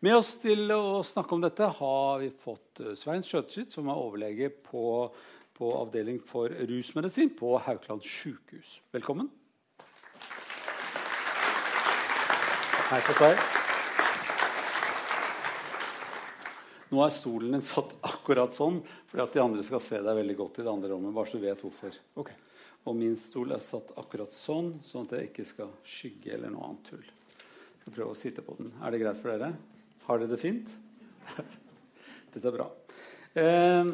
Med oss til å snakke om dette har vi fått eh, Svein Skjøtskitt, som er overlege på, på avdeling for rusmedisin på Haukeland sjukehus. Velkommen. Hei på seg. Nå er stolen din satt akkurat sånn fordi at de andre skal se deg veldig godt i det andre rommet. bare så du vet hvorfor. Okay. Og min stol er satt akkurat sånn, sånn at jeg ikke skal skygge eller noe annet tull. Jeg skal prøve å sitte på den. Er det greit for dere? Har dere det fint? Dette er bra. Eh,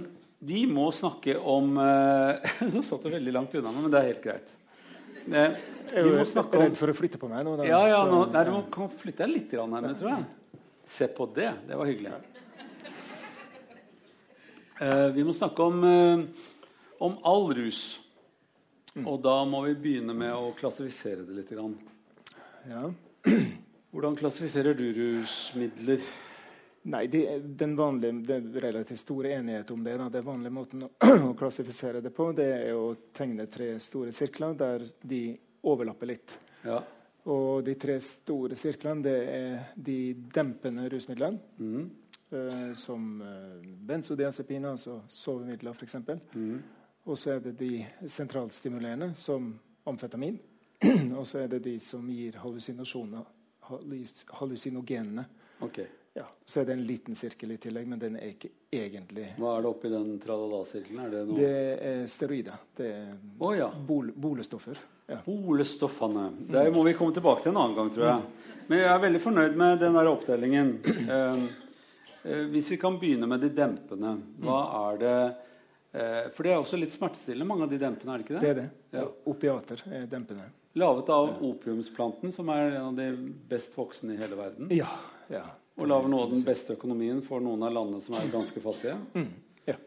vi må snakke om eh, Nå satt du veldig langt unna meg, men det er helt greit. Eh, vi må snakke om redd for å flytte på meg nå. Da, Ja, ja, nå, nei, du må- kan flytte deg litt her, men, tror jeg. Se på det. Det var hyggelig. Eh, vi må snakke om, eh, om all rus. Og da må vi begynne med å klassifisere det litt. Grann. Ja. Hvordan klassifiserer du rusmidler? Nei, det, den vanlige, det er relativt store enighet om det. Da. Den vanlige måten å, klassifisere det på det er å tegne tre store sirkler der de overlapper litt. Ja. Og de tre store sirklene det er de dempende rusmidlene. Mm. eh, som eh, benzodiazepiner, altså sovemidler f.eks. Mm. Og så er det de sentralstimulerende, som amfetamin. og så er det de som gir hallusinasjoner, hallus- hallusinogenene. Okay. Ja, så er det en liten sirkel i tillegg, men den er ikke egentlig Hva er det oppi den tralala-sirkelen? Det noe Det er steroider. Det er oh, ja. bol bolestoffer. Ja. Bolestoffene. Det må vi komme tilbake til en annen gang, tror jeg. Men jeg er veldig fornøyd med den der oppdelingen. Eh, eh, hvis vi kan begynne med de dempende. Hva er det eh, For det er også litt smertestillende, mange av de dempende, er det ikke det? Det er det. Ja. Opiater er dempende. Laget av opiumsplanten, som er en av de best voksne i hele verden. Ja. ja. Og lager nå den beste økonomien for noen av landene som er ganske fattige. Mm. ja.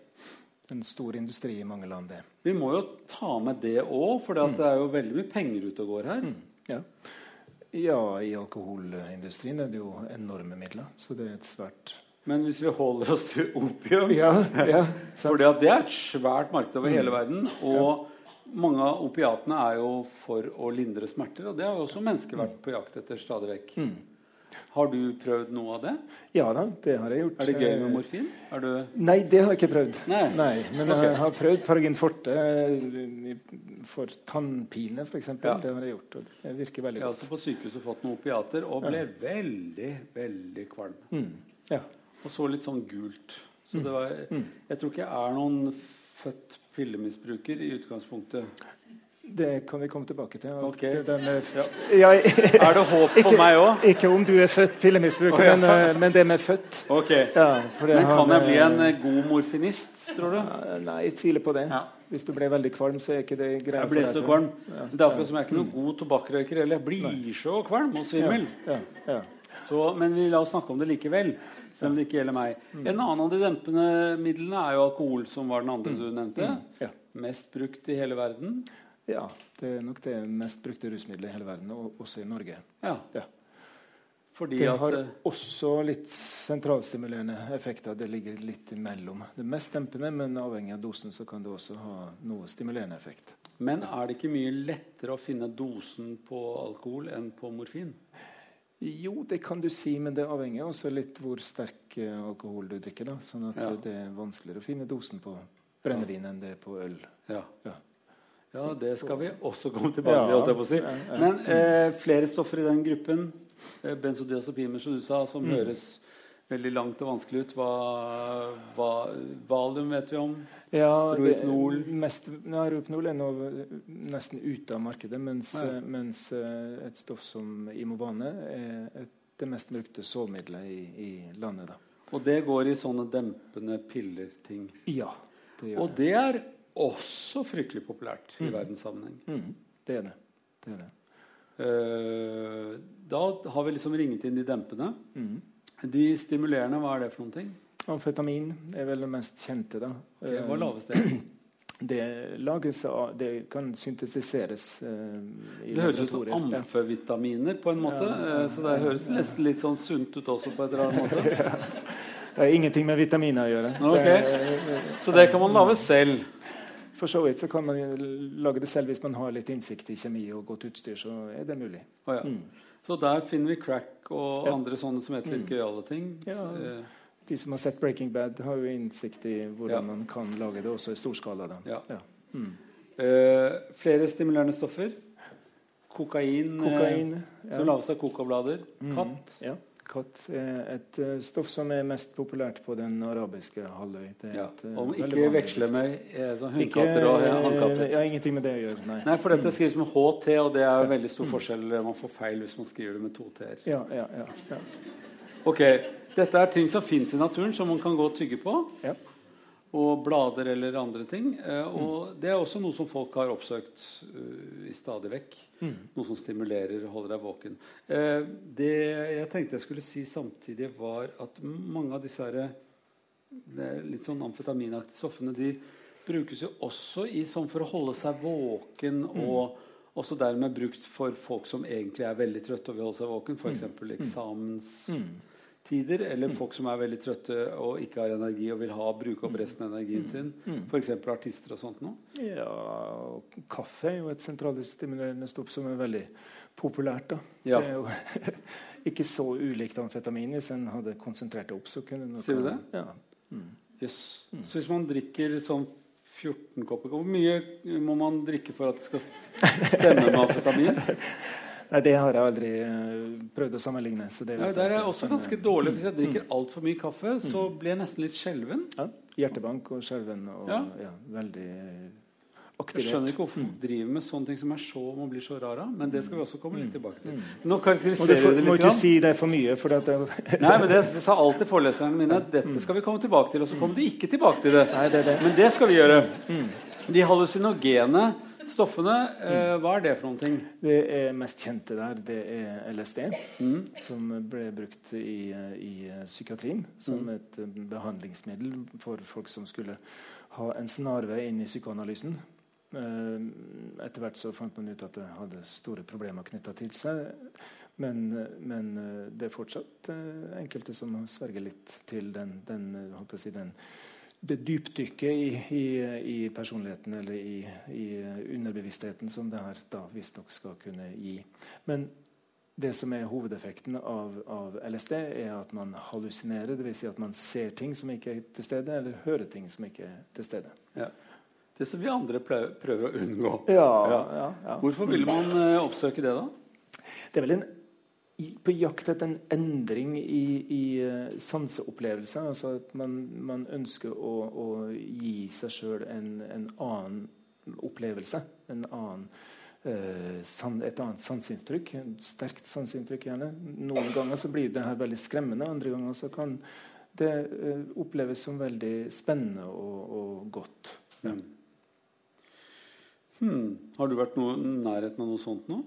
En stor industri i mange land, det. Vi må jo ta med det òg, for det er jo veldig mye penger ute og går her. Ja. ja, i alkoholindustrien er det jo enorme midler. Så det er et svært Men hvis vi holder oss til opium Ja, ja. For det er et svært marked over hele verden. Og mange av opiatene er jo for å lindre smerter. Og det har jo også mennesker vært på jakt etter stadig vekk. Har du prøvd noe av det? Ja da, det har jeg gjort. Er det gøy med Eh, morfin? Du Nei, det har jeg ikke prøvd. Nei. Men okay. jeg har prøvd Paragin forte eh, for tannpine, f.eks. Ja. Det har jeg gjort, og det virker veldig godt. Jeg har altså også på sykehuset fått noen opiater og ble veldig, veldig kvalm. Mm. Ja. Og så litt sånn gult. Så det var, jeg tror ikke jeg er noen født pillemisbruker i utgangspunktet. Det kan vi komme tilbake til. Okay. Det med, ja. Er det håp for meg òg? Ikke om du er født pillemisbruker, oh, ja. men, eh, men det med født. Okay. Ja, Men kan kan jeg bli en eh, god morfinist, tror du? Ja, Nei, jeg tviler på det. Ja. Hvis du ble veldig kvalm, så er ikke det greit. Jeg ble så kvalm. Det er akkurat som jeg er ikke noen god tobakkrøyker heller. Jeg blir så kvalm og svimmel. Ja, ja. Så, men vi la oss snakke om det likevel. Selv om det ikke gjelder meg. En annen av de dempende midlene er jo alkohol, som var den andre du nevnte. Ja. Mest brukt i hele verden. ja, det er nok det mest brukte rusmiddelet i hele verden, og også i Norge. Ja, Ja. fordi Det at har eh, også litt sentralstimulerende effekter. Det ligger litt imellom. Det er mest dempende, men avhengig av dosen så kan det også ha noe stimulerende effekt. Men er det ikke mye lettere å finne dosen på alkohol enn på morfin? Jo, det kan du si, men det avhenger også litt hvor sterk eh, alkohol du drikker. da, sånn at Ja. eh, det er vanskeligere å finne dosen på brennevin enn det er på øl. Ja. Ja. ja, det skal vi også komme tilbake til. Si. Men eh, flere stoffer i den gruppen, eh, benzodiazepiner som du sa, som Mm. høres veldig langt og vanskelig ut. Hva, hva, valium vet vi om. Ja, Rohypnol? Mest, nei, Rohypnol er nå nesten ute av markedet, mens, Ja. mens eh, et stoff som Imovane er et, det mest brukte sovemiddelet i, i landet. da. Og det går i sånne dempende piller-ting. Ja, det Og det er også fryktelig populært i verdenssammenheng. Mm, det er det. det, er det. Uh, da har vi liksom ringet inn de dempende. Mm. De stimulerende, hva er det for noen ting? Amfetamin er vel det mest kjente. da. Ok, hva laves lages det? Det lages av Det kan syntetiseres eh, i Det høres ut som. Amfevitaminer på en måte. Ja, ja, så det høres nesten litt sånn sunt ut også på et eller annet måte. Det har ingenting med vitaminer å gjøre. Ok. Så det kan man lage selv. for så vidt så kan man lage det selv hvis man har litt innsikt i kjemi og godt utstyr. så er det mulig. Oh, ja. Mm. Så der finner vi crack og Ja. andre sånne som heter litt Mm. gøyale ting. Ja. Eh, De som har sett 'Breaking Bad', har jo innsikt i hvordan Ja. man kan lage det også i storskala. Da. Ja. Mm. Uh, flere stimulerende stoffer. Kokain, eh, Kokain. som lages av kokoblader. Mm. Katt. Ja. Katt er et eh, stoff som er mest populært på den arabiske halvøy. Det Ja. eh, Om ikke veksle med eh, sånn Ikke, hundekatter og hannkatter. Ja, ingenting med det å gjøre. Nei. Nei, for dette skrives med HT, og det er veldig stor forskjell. Man får feil hvis man skriver det med to t-er. Ja, ja, ja, ja. Ok, Dette er ting som fins i naturen, som man kan gå og tygge på. Ja. Og blader eller andre ting. Eh, og det er også noe som folk har oppsøkt uh, stadig vekk. Mm. Noe som stimulerer og holder deg våken. Uh, det jeg tenkte jeg skulle si samtidig, var at mange av disse her, litt sånn amfetaminaktige stoffene de brukes jo også i, sånn for å holde seg våken. og også dermed brukt for folk som egentlig er veldig trøtte og vil holde seg våken. F.eks. eksamenstider. Eller folk som er veldig trøtte og ikke har energi og vil ha, bruke opp resten av energien sin. F.eks. artister og sånt noe. Ja, og kaffe er jo et sentralstimulerende stopp som er veldig populært. da. Ja. Det er jo ikke så ulikt amfetamin. Hvis en hadde konsentrert det opp, så kunne nok Sier du det? Ja. Jøss. Så hvis man drikker sånn 14 kopper Hvor mye må man drikke for at det skal stemme med amfetamin? Nei, det har jeg aldri eh, prøvd å sammenligne. Så det Nei, der er jeg også ganske eh, dårlig. Hvis jeg drikker altfor mye kaffe, så blir jeg nesten litt skjelven. Ja, hjertebank og skjelven og Ja. ja. veldig aktivert. Jeg skjønner ikke hvorfor man driver med sånne ting som er så, man blir så rar av. Men det skal vi også komme litt tilbake til. Nå du, karakteriserer jeg det litt må ikke si det for mye, for at det, Nei, men det, det sa alltid foreleserne mine. Dette skal vi komme tilbake til. Og så kommer de ikke tilbake til det. Nei, det er det. Men det skal vi gjøre. De hallusinogene stoffene, eh, hva er det for noen ting? det er mest kjente der, det er LSD, som ble brukt i, i psykiatrien som et eh, behandlingsmiddel for folk som skulle ha en snarvei inn i psykoanalysen. Eh, Etter hvert så fant man ut at det hadde store problemer knytta til seg. Men, men det er fortsatt enkelte som sverger litt til den, den, si, den det dypdykket i, i, i personligheten eller i, i underbevisstheten som det her da visstnok skal kunne gi. Men det som er hovedeffekten av, av LSD, er at man hallusinerer. Dvs. Si at man ser ting som ikke er til stede, eller hører ting som ikke er til stede. Ja. Det som vi andre prøver, å unngå. Ja, Ja. Hvorfor vil man eh, oppsøke det, da? Det er vel en, på jakt etter en endring i, i uh, sanseopplevelse. Altså at man, man ønsker å, å gi seg sjøl en, en annen opplevelse. En annen, eh, san, et annet sanseinntrykk. Sterkt sanseinntrykk, gjerne. Noen ganger så blir det her veldig skremmende. Andre ganger så kan det eh, oppleves som veldig spennende og, og godt. Ja. Mm. Hmm. Har du vært i nærheten av noe sånt nå?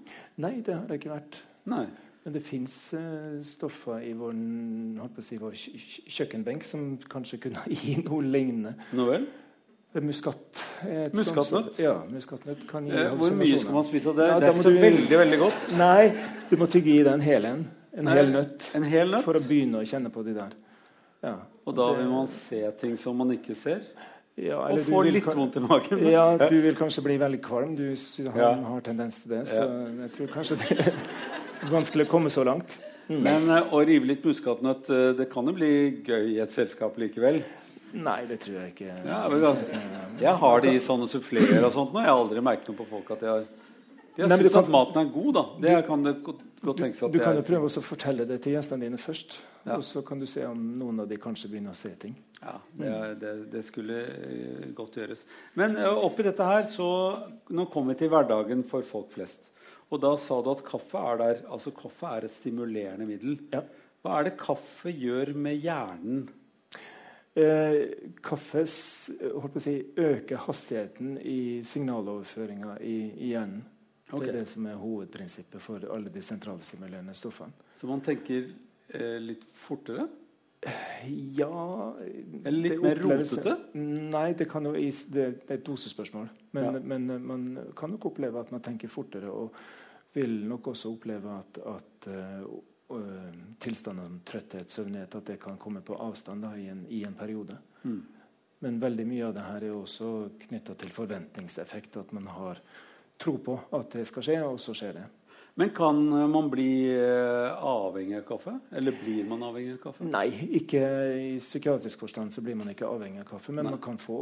Nei, det har jeg ikke vært. Nei. Men det fins uh, stoffer i vår, si, vår kjø kjø- kjøkkenbenk som kanskje kunne gi noe lignende. Nå vel? Er Muskat. sånt Muskatnøtt? Ja, muskatnøtt kan gi Eh, hvor mye skal man spise av det? Ja, det er ikke så du- veldig, veldig godt. Nei, du må tygge i deg en hel en. En hel nøtt. En hel nøtt? For å begynne å kjenne på de der. Ja. Og da Det- vil man se ting som man ikke ser? ja, Og får litt kan- vondt i magen? Ja, du vil kanskje bli veldig kvalm. Du har, Ja. har tendens til det. Så jeg tror kanskje det vanskelig å komme så langt. Men eh, å rive litt muskatnøtt, eh, det kan jo bli gøy i et selskap likevel? Nei, det tror jeg ikke. Ja, men Jeg har det i sånne suffleer og sånt nå. Jeg har aldri merket noe på folk at de har De har du syntes at maten er god, da. Det kan det godt, Du, tenkes at du det kan jo prøve å fortelle det til gjestene dine først. Ja. Og så kan du se om noen av de kanskje begynner å se ting. Ja, det, det, det skulle eh, godt gjøres. Men oppi dette her, så Nå kommer vi til hverdagen for folk flest. Og da sa du at kaffe er der. Altså kaffe er et stimulerende middel. Ja. Hva er det kaffe gjør med hjernen? Eh, kaffe si, øker hastigheten i signaloverføringa i, i hjernen. Ok. Det er det som er hovedprinsippet for alle de sentralstimulerende stoffene. Så man tenker eh, litt fortere? Ja Eller litt mer rotete? Nei, det, kan jo, det, det er et dosespørsmål. Men, Ja. men eh, man kan nok oppleve at man tenker fortere, og vil nok også oppleve at, at uh, tilstander som trøtthet, søvnighet, at det kan komme på avstand da, i, en, i en periode. Mm. Men veldig mye av det her er også knytta til forventningseffekt. At man har tro på at det skal skje, og så skjer det. Men kan man bli eh, avhengig av kaffe? Eller blir man avhengig av kaffe? Nei, ikke i psykiatrisk forstand så blir man ikke avhengig av kaffe. Men Nei. man kan få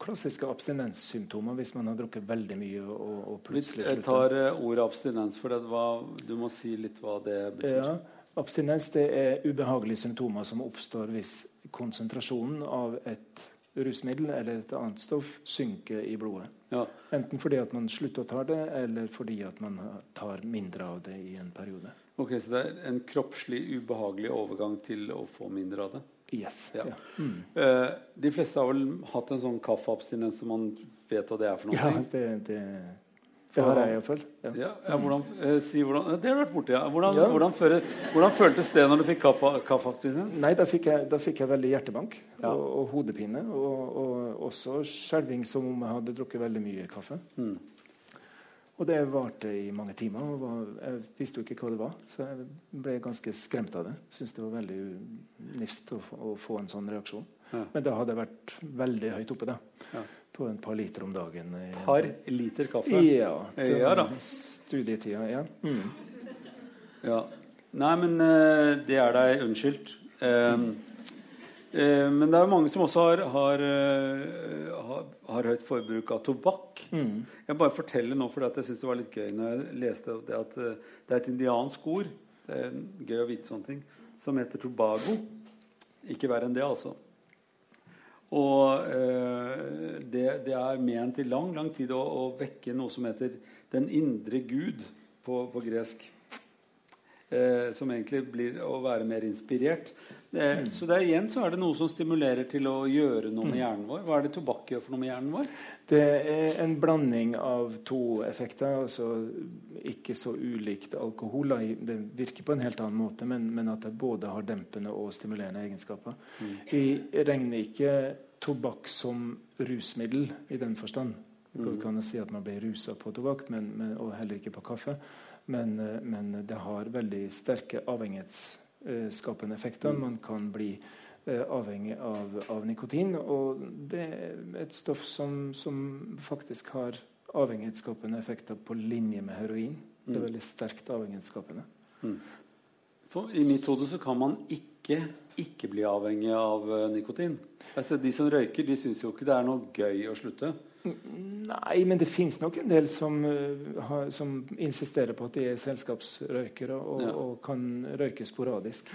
klassiske abstinenssymptomer hvis man har drukket veldig mye og, og plutselig slutter. Jeg tar uh, ordet abstinens, for det, var, du må si litt hva det betyr. Ja, abstinens det er ubehagelige symptomer som oppstår hvis konsentrasjonen av et rusmiddel eller et annet stoff synker i blodet. Ja. Enten fordi at man slutter å ta det, eller fordi at man tar mindre av det i en periode. Ok, Så det er en kroppslig ubehagelig overgang til å få mindre av det? Yes. Ja. Ja. Mm. Uh, de fleste har vel hatt en sånn kaffeabstinens som man vet hva det er for noe? Ja, det, det det har jeg iallfall. Ja. Ja, ja, hvordan, eh, si hvordan, det har du vært borti. Ja. Hvordan, ja. Hvordan, føre, hvordan, føltes det når du fikk kaffeabstinens? Nei, da fikk, jeg, da fikk jeg veldig hjertebank og, og, hodepine. Og, og også skjelving som om jeg hadde drukket veldig mye kaffe. Mm. Og det varte i mange timer. og var, Jeg visste jo ikke hva det var, så jeg ble ganske skremt av det. Syns det var veldig nifst å, å, få en sånn reaksjon. Men da hadde jeg vært veldig høyt oppe. da på en par liter om dagen. Et par liter kaffe? Ja. ja da. Studietida, ja. Mm. ja. Nei, men uh, det er deg unnskyldt. Um, uh, men det er jo mange som også har, har, har, har høyt forbruk av tobakk. Mm. Jeg bare forteller nå, for jeg syns det var litt gøy når jeg leste det at det er et indiansk ord det er gøy å vite sånne ting, som heter tobago. Ikke verre enn det, altså. Og eh, det, det, er ment i lang lang tid å, å, vekke noe som heter 'den indre Gud' på, på gresk. Eh, som egentlig blir å være mer inspirert. Eh, så det er, igjen så er det noe som stimulerer til å gjøre noe med mm. hjernen vår. Hva er det tobakk gjør for noe med hjernen vår? Det er en blanding av to effekter. altså Ikke så ulikt alkohol. Det virker på en helt annen måte, men, men at det både har dempende og stimulerende egenskaper. Mm. Vi regner ikke tobakk som rusmiddel i den forstand. Vi mm. kan si at man blir rusa på tobakk, men, men, og heller ikke på kaffe. Men, eh, men det har veldig sterke avhengighets skapende effekter. Man kan bli eh, avhengig av, av, nikotin. Og det er et stoff som, som faktisk har avhengighetsskapende effekter på linje med heroin. Det er mm. veldig sterkt avhengighetsskapende. Mm. For I mitt hode så kan man ikke ikke bli avhengig av uh, nikotin. Altså, de som røyker, de syns jo ikke det er noe gøy å slutte. Nei, men det fins nok en del som, uh, som, insisterer på at de er selskapsrøykere og, ja. og kan røyke sporadisk.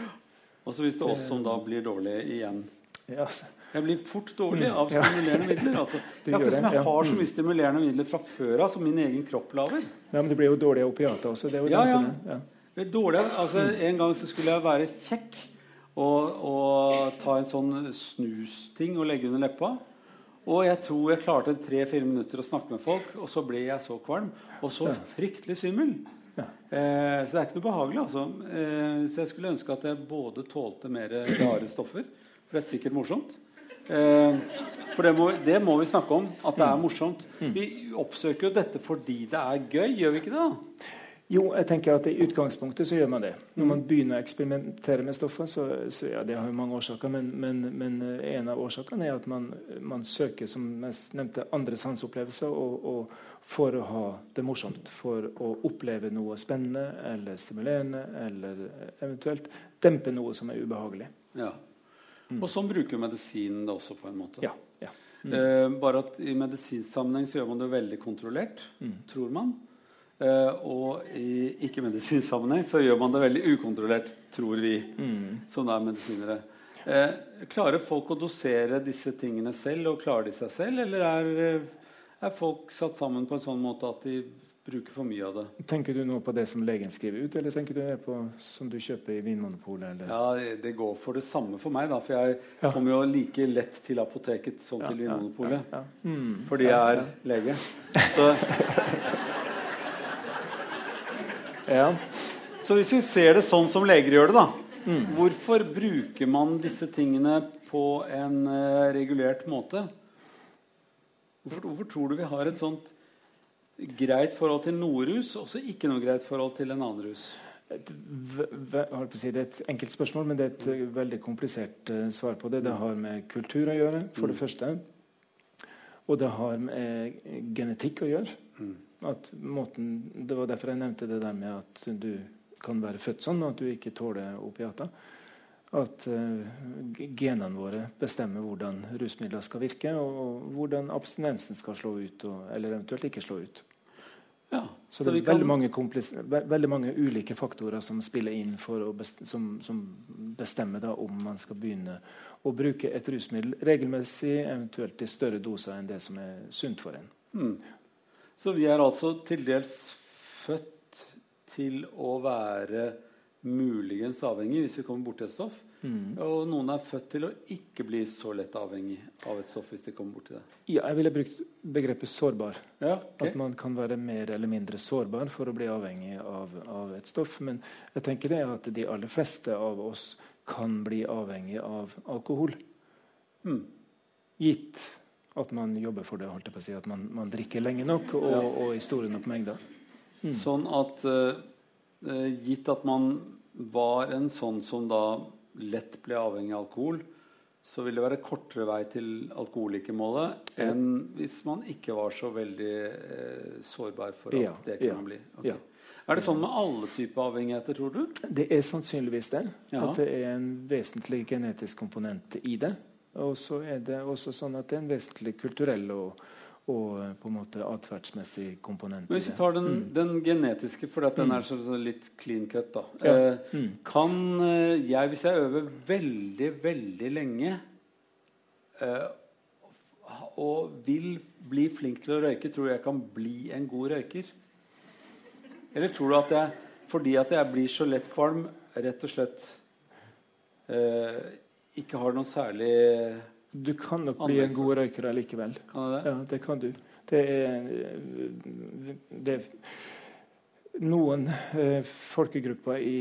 Og så hvis det er oss som da blir dårlige igjen. Ja, altså. Jeg blir fort dårlig av stimulerende midler. Altså. Det er akkurat som jeg har så mye stimulerende midler fra før av som min egen kropp lager. Ja, Men du blir jo dårlig av opiater også. Det er jo ja, ja. ja. Dårlig, altså, en gang så skulle jeg være kjekk og, og ta en sånn snusting og legge under leppa. Og jeg tror jeg klarte tre-fire minutter å snakke med folk, og så ble jeg så kvalm. Og så fryktelig svimmel. Ja. Eh, så det er ikke noe behagelig. altså. Eh, så jeg skulle ønske at jeg både tålte mer rare stoffer, for det er sikkert morsomt. Eh, for det må, det må, vi snakke om, at det er mm. morsomt. Mm. Vi oppsøker jo dette fordi det er gøy, gjør vi ikke det? da? Jo, jeg tenker at i utgangspunktet så gjør man det. Når man begynner å eksperimentere med stoffer, så, så ja, det har jo mange årsaker, men, men, men, eh, en av årsakene er at man, man søker som jeg nevnte, andre sanseopplevelser og, og, for å ha det morsomt. For å oppleve noe spennende eller stimulerende, eller eventuelt dempe noe som er ubehagelig. Ja. Mm. Og sånn bruker medisinen det også, på en måte. Ja, ja. Mm. Eh, bare at i medisinsk sammenheng så gjør man det veldig kontrollert, mm. tror man. Uh, og i ikke-medisinsk sammenheng så gjør man det veldig ukontrollert, tror vi mm. som er medisinere. Uh, klarer folk å dosere disse tingene selv, og klarer de seg selv? Eller er, er, folk satt sammen på en sånn måte at de bruker for mye av det? Tenker du nå på det som legen skriver ut, eller tenker du det på som du kjøper i Vinmonopolet? Eller? Ja, Det går for det samme for meg, da, for jeg ja. kommer jo like lett til apoteket som ja, til Vinmonopolet. Ja, mm. Fordi jeg er lege. Så Ja. Så hvis vi ser det sånn som leger gjør det, da mm. Hvorfor bruker man disse tingene på en uh, regulert måte? Hvorfor, hvorfor, tror du vi har et sånt greit forhold til noe rus, og så ikke noe greit forhold til en annen rus? Et, si, det er et enkelt spørsmål, men det er et uh, veldig komplisert uh, svar på det. Det har med kultur å gjøre, for mm. det første. Og det har med genetikk å gjøre. Mm. At måten, det var derfor jeg nevnte det der med at du kan være født sånn, og at du ikke tåler opiater. At uh, genene våre bestemmer hvordan rusmidler skal virke, og, og hvordan abstinensen skal slå ut, og, eller eventuelt ikke slå ut. Ja, så, så det er veldig, mange veldig, mange ulike faktorer som spiller inn for best som, som, bestemmer da, om man skal begynne å bruke et rusmiddel regelmessig, eventuelt i større doser enn det som er sunt for en. Mm. Så vi er altså til dels født til å være muligens avhengig hvis vi kommer borti et stoff. Mm. Og noen er født til å ikke bli så lett avhengig av et stoff hvis de kommer borti det. Ja, jeg ville brukt begrepet sårbar. Ja, okay. At man kan være mer eller mindre sårbar for å bli avhengig av, av, et stoff. Men jeg tenker det at de aller fleste av oss kan bli avhengig av alkohol. Mm. Gitt at man jobber for det, holdt jeg på å si, at man, man drikker lenge nok og, ja. og, i store nok mengder. Mm. Sånn at uh, gitt at man var en sånn som da lett ble avhengig av alkohol, så vil det være kortere vei til alkoholikermålet enn hvis man ikke var så veldig uh, sårbar for at ja, det kan bli. Okay. Er det sånn med alle typer avhengigheter, tror du? Det er sannsynligvis det. At det er en vesentlig genetisk komponent i det. Og så er det også sånn at det er en vesentlig kulturell og og eh, på en måte atferdsmessig komponent. Men Hvis vi tar den, mm. den genetiske, for den er mm. så, så litt clean cut da. Ja. Eh, mm. Kan eh, jeg, hvis jeg øver veldig, veldig lenge eh, og vil bli flink til å røyke, tror jeg kan bli en god røyker? Eller tror du at jeg, fordi at jeg blir så lett kvalm, rett og slett eh, ikke har noe særlig du kan nok bli en god røyker likevel. Kan det? Ja, det kan du. Det er, det er noen eh, folkegrupper i,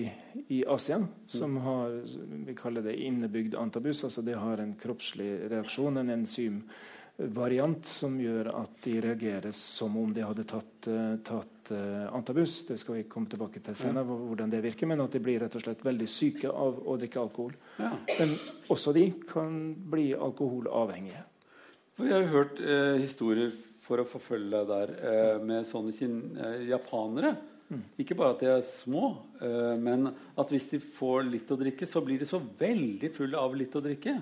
i, Asia som mm. har vi kaller det innebygd antabus. altså De har en kroppslig reaksjon, en enzym variant som gjør at de reagerer som om de hadde tatt, uh, tatt uh, antabus. Det skal vi komme tilbake til senere, hvordan det virker. Men at de blir rett og slett veldig syke av å drikke alkohol. Ja. Men også de kan bli alkoholavhengige. For jeg har hørt eh, historier for å forfølge deg der med sånne japanere. Mm. Ikke bare at de er små, men at hvis de får litt å drikke, så blir de så veldig fulle av litt å drikke.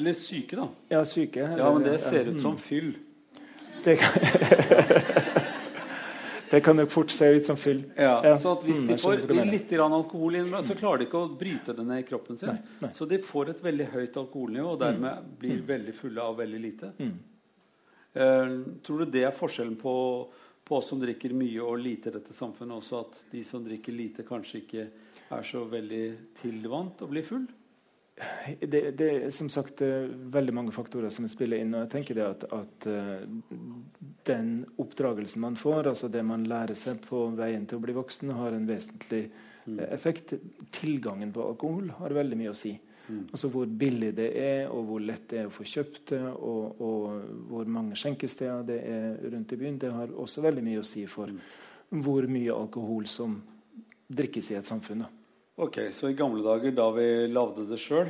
Eller syke, da. Ja, syke. Eller, ja, Men det ser ut som fyll. Det kan, det kan nok fort se ut som fyll. Ja, ja. Så hvis mm, de får litt alkohol inn, så klarer de ikke å bryte det ned i kroppen sin. Nei, nei. Så de får et veldig høyt alkoholnivå, og dermed mm. blir mm. veldig fulle av veldig lite. Mm. Uh, tror du det er forskjellen på, på, oss som drikker mye og lite i dette samfunnet også, at de som drikker lite, kanskje ikke er så veldig tilvant å bli full? Det, det, er som sagt eh, veldig mange faktorer som spiller inn. og jeg tenker det at, at uh, Den oppdragelsen man får, altså det man lærer seg på veien til å bli voksen, har en vesentlig mm. effekt. Tilgangen på alkohol har veldig mye å si. Mm. Altså Hvor billig det er, og hvor lett det er å få kjøpt det, og, og, hvor mange skjenkesteder det er rundt i byen, det har også veldig mye å si for mm. hvor mye alkohol som drikkes i et samfunn. da. Ok, Så i gamle dager, da vi lagde det sjøl,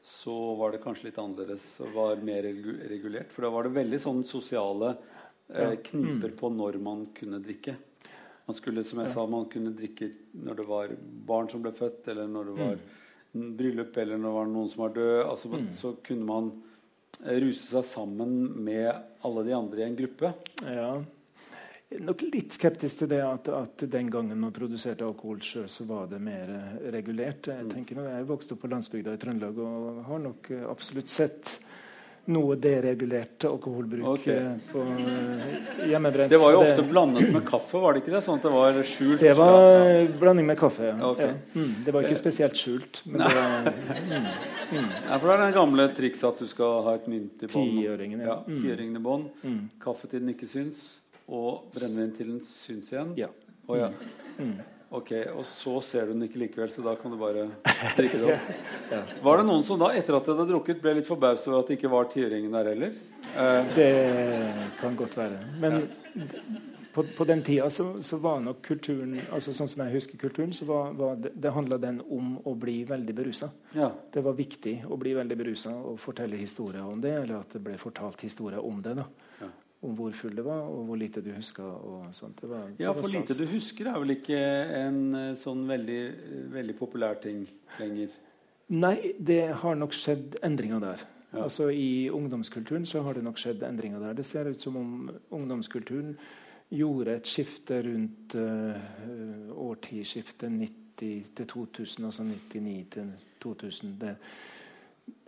så var det kanskje litt annerledes Det var mer regulert? For da var det veldig sånn sosiale eh, kniper mm. på når man kunne drikke. Man skulle, som jeg sa, man kunne drikke når det var barn som ble født, eller når det var mm. bryllup, eller når det var noen som var død. Altså, mm. Så kunne man eh, ruse seg sammen med alle de andre i en gruppe. Ja nok litt skeptisk til det at, at den gangen man produserte alkohol sjøl, så var det mer regulert. Jeg mm. tenker nå, jeg vokste opp på landsbygda i Trøndelag og har nok absolutt sett noe deregulert alkoholbruk okay. Eh, på eh, hjemmebrent. Det var jo ofte det, blandet med kaffe, var det ikke det? Sånn at det var skjult? Det var blanding med kaffe, ja. Okay. ja. Mm, det var ikke eh, spesielt skjult. Men det var, mm, mm. Ja, for det er det gamle trikset at du skal ha et mynt i bånd. Tiåringen, ja. ja. Tiåringen i bånd. Mm. Kaffe til den ikke syns og brennevin til den syns igjen? Ja. Oh, ja. Mm. Ok, Og så ser du den ikke likevel, så da kan du bare drikke det opp. Var det noen som da, etter at de hadde drukket, ble litt forbauset over at det ikke var tiåringen der heller? Eh. Det kan godt være. Men ja. på, på, den tida så, så, var nok kulturen altså sånn som jeg husker kulturen, så var, var det, det handla den om å bli veldig berusa. Ja. Det var viktig å bli veldig berusa og fortelle historier om det, eller at det ble fortalt historier om det. da. Om hvor full det var, og hvor lite du huska. og sånt. Det var, Ja, for lite du husker er vel ikke en eh, sånn veldig, veldig populær ting lenger. Nei, det har nok skjedd endringer der. Ja. Altså I ungdomskulturen så har det nok skjedd endringer der. Det ser ut som om ungdomskulturen gjorde et skifte rundt uh, årtidsskiftet 90 til 2000, altså 99 til 2000. Det,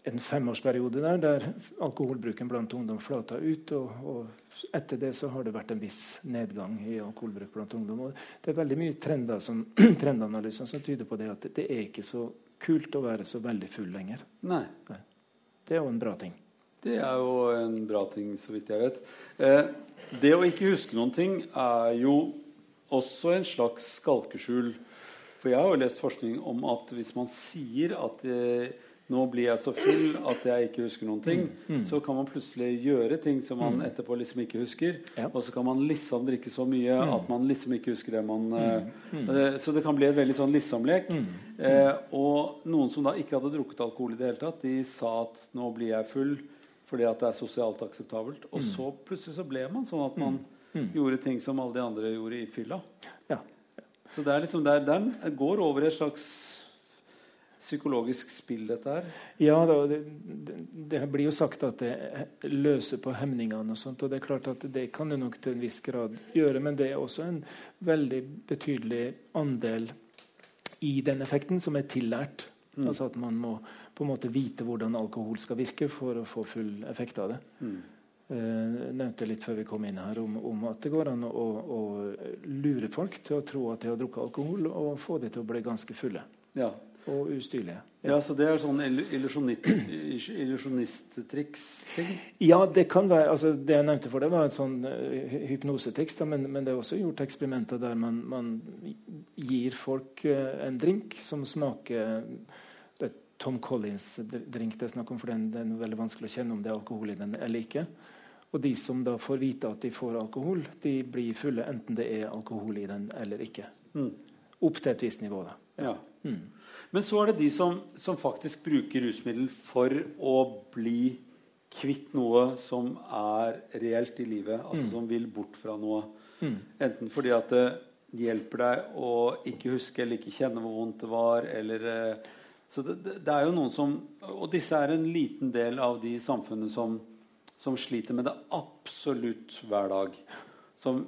en femårsperiode der der alkoholbruken blant ungdom flata ut. Og, og etter det så har det vært en viss nedgang i alkoholbruk blant ungdom. Og det er veldig mye trender som, trendanalyser som tyder på det at det, er ikke så kult å være så veldig full lenger. Nei. Det er jo en bra ting. Det er jo en bra ting, så vidt jeg vet. Eh, det å ikke huske noen ting er jo også en slags skalkeskjul. For jeg har jo lest forskning om at hvis man sier at eh, nå blir jeg så full at jeg ikke husker noen ting, så kan man plutselig gjøre ting som man etterpå liksom ikke husker. Ja. Og så kan man liksom drikke så mye at man liksom ikke husker det man eh, Så det kan bli en veldig sånn liksom-lek. Eh, og noen som da ikke hadde drukket alkohol i det hele tatt, de sa at nå blir jeg full fordi at det er sosialt akseptabelt. Og så plutselig så ble man sånn at man gjorde ting som alle de andre gjorde i fylla. Ja. Så det er liksom der, den går over et slags psykologisk spill, dette her. Ja, det, det, blir jo sagt at det løser på hemningene. og sånt, og Det er klart at det kan det nok til en viss grad gjøre, men det er også en veldig betydelig andel i den effekten som er tillært. Mm. Altså at man må på en måte vite hvordan alkohol skal virke for å få full effekt av det. Mm. Eh, Jeg nevnte litt før vi kom inn her om, om at det går an å, å lure folk til å tro at de har drukket alkohol, og få dem til å bli ganske fulle Ja. Og ustyrlige. ja, så det er sånn illusjonisttriks-ting. Ja, det kan være altså Det jeg nevnte for deg, var et sånn uh, hypnosetriks. Men, men det er også gjort eksperimenter der man, man gir folk eh, en drink som smaker Det er Tom Collins-drink det er snakk om, for den, den er veldig vanskelig å kjenne om det er alkohol i den eller ikke. Og de som da får vite at de får alkohol, de blir fulle enten det er alkohol i den eller ikke. Mm. Opp til et visst nivå, da. Ja. Mm. Men så er det de som, som faktisk bruker rusmiddel for å bli kvitt noe som er reelt i livet. Altså som vil bort fra noe. Mm. Enten fordi at det hjelper deg å ikke huske eller ikke kjenne hvor vondt det var. Eller, eh, så det, det, er jo noen som Og disse er en liten del av de samfunnene som, som sliter med det absolutt hver dag. Som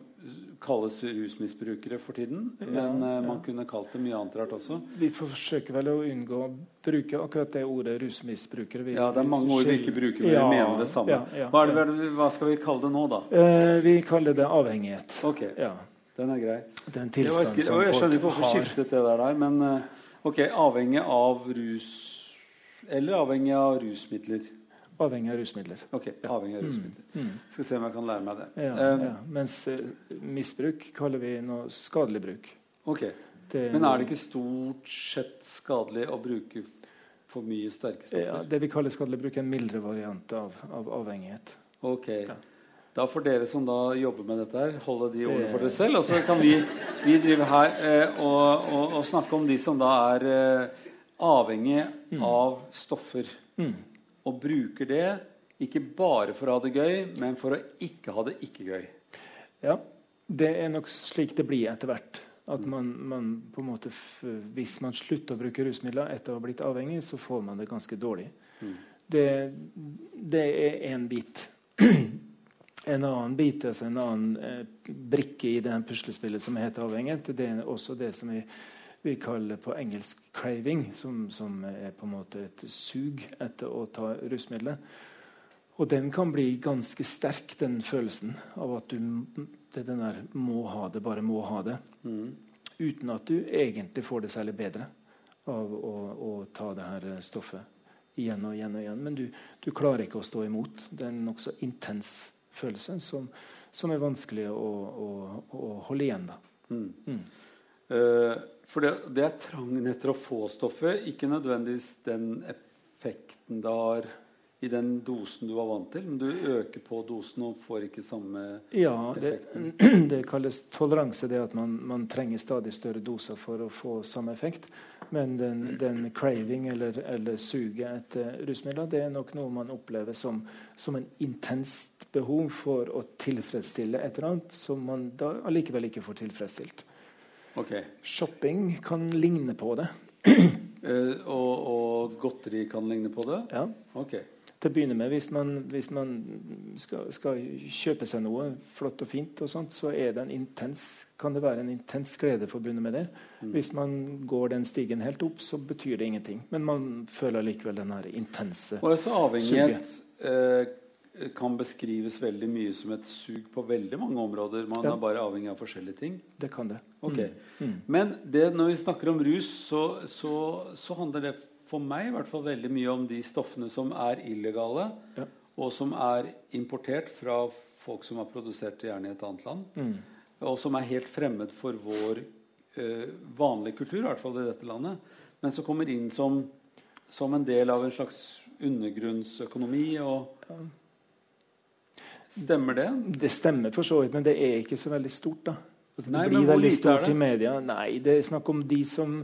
kalles rusmisbrukere for tiden. Men Ja, eh, ja. man kunne kalt det mye annet rart også. Vi forsøker vel å unngå å bruke akkurat det ordet rusmisbrukere. Vi- Ja, det er mange ord vi ikke bruker, men Ja, vi mener det samme. ja, ja, hva, det, ja. hva skal vi kalle det nå, da? Eh, vi kaller det avhengighet. Ok, Ja, den er grei. Den Jeg, som folk har. jeg skjønner ikke hvorfor skiftet det der, der men eh, ok, avhengig av rus Eller avhengig av rusmidler. Avhengig av rusmidler. Ok, avhengig av rusmidler. Mm. Skal se om jeg kan lære meg det. Ja, um, ja. Mens eh, misbruk kaller vi noe skadelig bruk. ok, Det, Men er det ikke stort sett skadelig å bruke for mye sterke stoffer? ja. Det vi kaller skadelig bruk, er en mildere variant av, av avhengighet. Ok. Ja. Da får dere som da jobber med dette, her holde de ordene for dere selv. Og så kan vi, vi drive her eh, og, og, og snakke om de som da er eh, avhengig av stoffer. Mm. Og bruker det ikke bare for å ha det gøy, men for å ikke ha det ikke gøy. Ja, det er nok slik det blir etter hvert. At man, man på en måte Hvis man slutter å bruke rusmidler etter å ha blitt avhengig, så får man det ganske dårlig. Mm. Det, det er én bit. En annen bit, altså en annen eh, brikke i det puslespillet som heter avhengighet, det er også det som vi, vi kaller på engelsk 'craving', som, som er på en måte et sug etter å ta rusmidler. Og den kan bli ganske sterk, den følelsen av at du det den der 'må ha det', bare må ha det. Mm. Uten at du egentlig får det særlig bedre av å, å ta det her stoffet igjen og igjen og igjen. Men du, du klarer ikke å stå imot. Det er en nokså intens følelse som, som er vanskelig å, å, å holde igjen. Mm. Mm. Eh, for det, det er trangen etter å få stoffet, ikke nødvendigvis den effekten det har i den dosen du var vant til, men du øker på dosen og får ikke samme Ja, det, effekten. det kalles toleranse, det at man, man trenger stadig større doser for å få samme effekt. Men den, den craving eller, eller suget etter rusmidler det er nok noe man opplever som, som en intenst behov for å tilfredsstille et eller annet som man da allikevel ikke får tilfredsstilt. Ok. Shopping kan ligne på det. Uh, og, og godteri kan ligne på det? Ja. Ok. Til å begynne med, Hvis man, hvis man skal, skal, kjøpe seg noe flott og fint, og sånt, så er det en intens, kan det være en intens glede forbundet med det. Mm. Hvis man går den stigen helt opp, så betyr det ingenting. Men man føler likevel den her intense Og altså avhengighet eh, kan beskrives veldig mye som et sug på veldig mange områder. Man Ja. er bare avhengig av forskjellige ting. Det kan det. Ok. Mm. Men det, når vi snakker om rus, så, så, så handler det for meg i hvert fall veldig mye om de stoffene som er illegale, Ja. og som er importert fra folk som har produsert det gjerne i et annet land, Mm. og som er helt fremmed for vår eh, vanlige kultur, i hvert fall i dette landet, men som kommer inn som, som en del av en slags undergrunnsøkonomi. og Stemmer det? Det stemmer for så vidt, men det er ikke så veldig stort. da. Altså, det Nei, blir veldig stort det? i media. Nei, det er snakk om de som,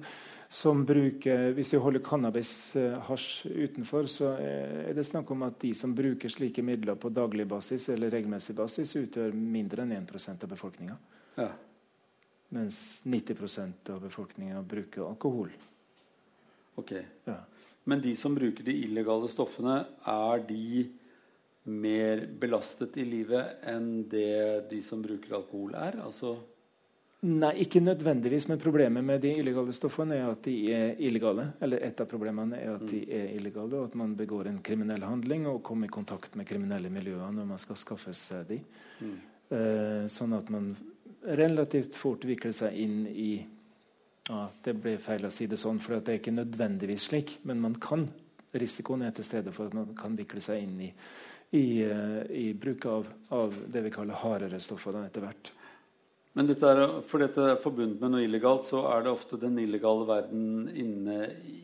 som bruker Hvis vi holder cannabis-hasj utenfor, så er det snakk om at de som bruker slike midler på daglig basis eller regelmessig basis, utgjør mindre enn 1% av befolkninga. Ja. Mens 90% av befolkninga bruker alkohol. Ok. Ja. Men de som bruker de illegale stoffene, er de mer belastet i livet enn det de som bruker alkohol er? Altså Nei, ikke nødvendigvis, men problemet med de illegale stoffene er at de er illegale. Eller et av problemene er at de er illegale, og at man begår en kriminell handling og kommer i kontakt med kriminelle miljøer når man skal skaffe seg de. Mm. Eh, sånn at man relativt fort vikler seg inn i ja, Det ble feil å si det sånn, for det er ikke nødvendigvis slik, men man kan. Risikoen er til stede for at man kan vikle seg inn i, i, eh, i bruk av, av det vi kaller hardere stoffer da, etter hvert. Men dette er, for dette er forbundet med noe illegalt, så er det ofte den illegale verden inne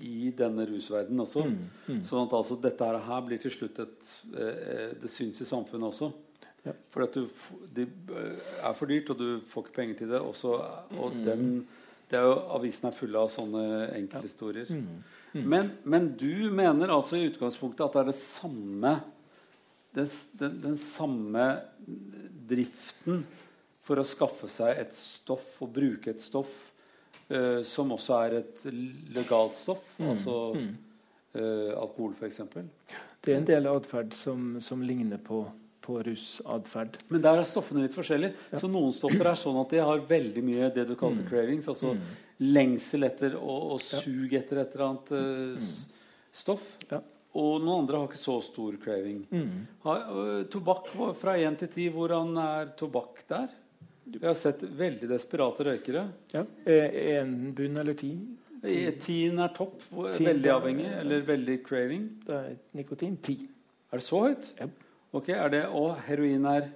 i denne rusverdenen også. Mm, mm. Sånn at altså dette her- her blir til slutt et eh, Det syns i samfunnet også. Ja. For at du, det eh, er for dyrt, og du får ikke penger til det. Også, og Mm. den, det er jo, Avisen er full av sånne enkelthistorier. Mm. Men, men du mener altså i utgangspunktet at det er det samme den, den, den samme driften for å skaffe seg et stoff og bruke et stoff uh, som også er et legalt stoff, Mm. altså eh, alkohol f.eks. Det er en del atferd som, som ligner på, på rusatferd. Men der er stoffene litt forskjellige. Så noen stoffer er sånn at de har veldig mye det du kalte Mm. cravings, altså Mm. lengsel etter og, og Ja. sug etter et eller annet uh, stoff. Ja. Og noen andre har ikke så stor craving. Mm. Har, tobakk fra 1 til 10, hvordan er tobakk der? Vi har sett veldig desperate røykere. Ja. Er en bunn eller ti? I- Tien er topp. Veldig avhengig. Eller veldig craving. Det er nikotin. Ti. Er det så høyt? Ja. Ok, er det, Og heroin er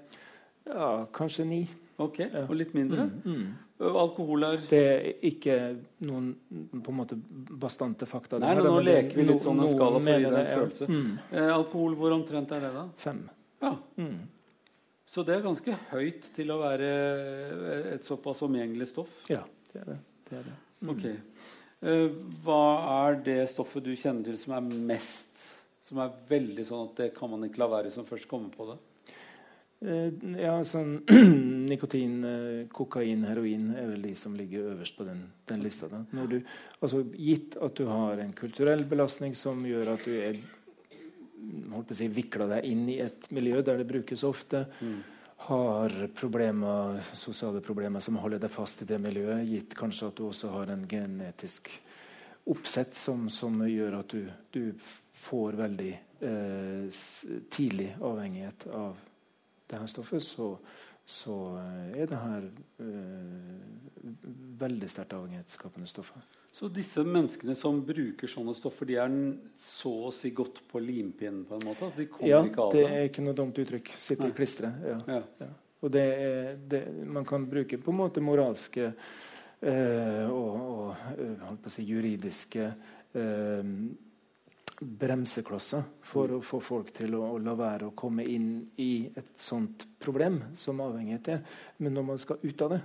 Ja, kanskje ni. ok, Ja. og litt mindre? Mm. Mm. Alkohol er Det er ikke noen på en måte bastante fakta. Nei, nå leker vi litt sånn en skala for å gi deg en følelse. Mm. eh, Alkohol, hvor omtrent er det, da? Fem. Ja, Mm. Så det er ganske høyt til å være et såpass omgjengelig stoff. Ja, det er det. det, er det. Mm. Ok. Eh, hva er det stoffet du kjenner til som er mest Som er veldig sånn at det kan man ikke la være som først kommer på det? Eh, ja, sånn nikotin, eh, kokain, heroin er vel de som ligger øverst på den, den lista. Du, altså, gitt at du har en kulturell belastning som gjør at du er holdt på å si, vikla deg inn i et miljø der det brukes ofte, har problemer, sosiale problemer som holder deg fast i det miljøet, gitt kanskje at du også har en genetisk oppsett som, som gjør at du, du får veldig eh, tidlig avhengighet av det her stoffet, så, så er det her eh, veldig sterkt avhengighetsskapende stoffer. Så disse menneskene som bruker sånne stoffer, de er så å si godt på limpinnen på en måte? Altså de kommer Ja, ikke av det det? er ikke noe dumt uttrykk. Sitter Nei. i klisteret. Ja. Ja. Ja. Og det er, det, man kan bruke på en måte moralske eh, og, og eh, si juridiske eh, bremseklosser for å få folk til å, å, la være å komme inn i et sånt problem som avhengighet er. Men når man skal ut av det,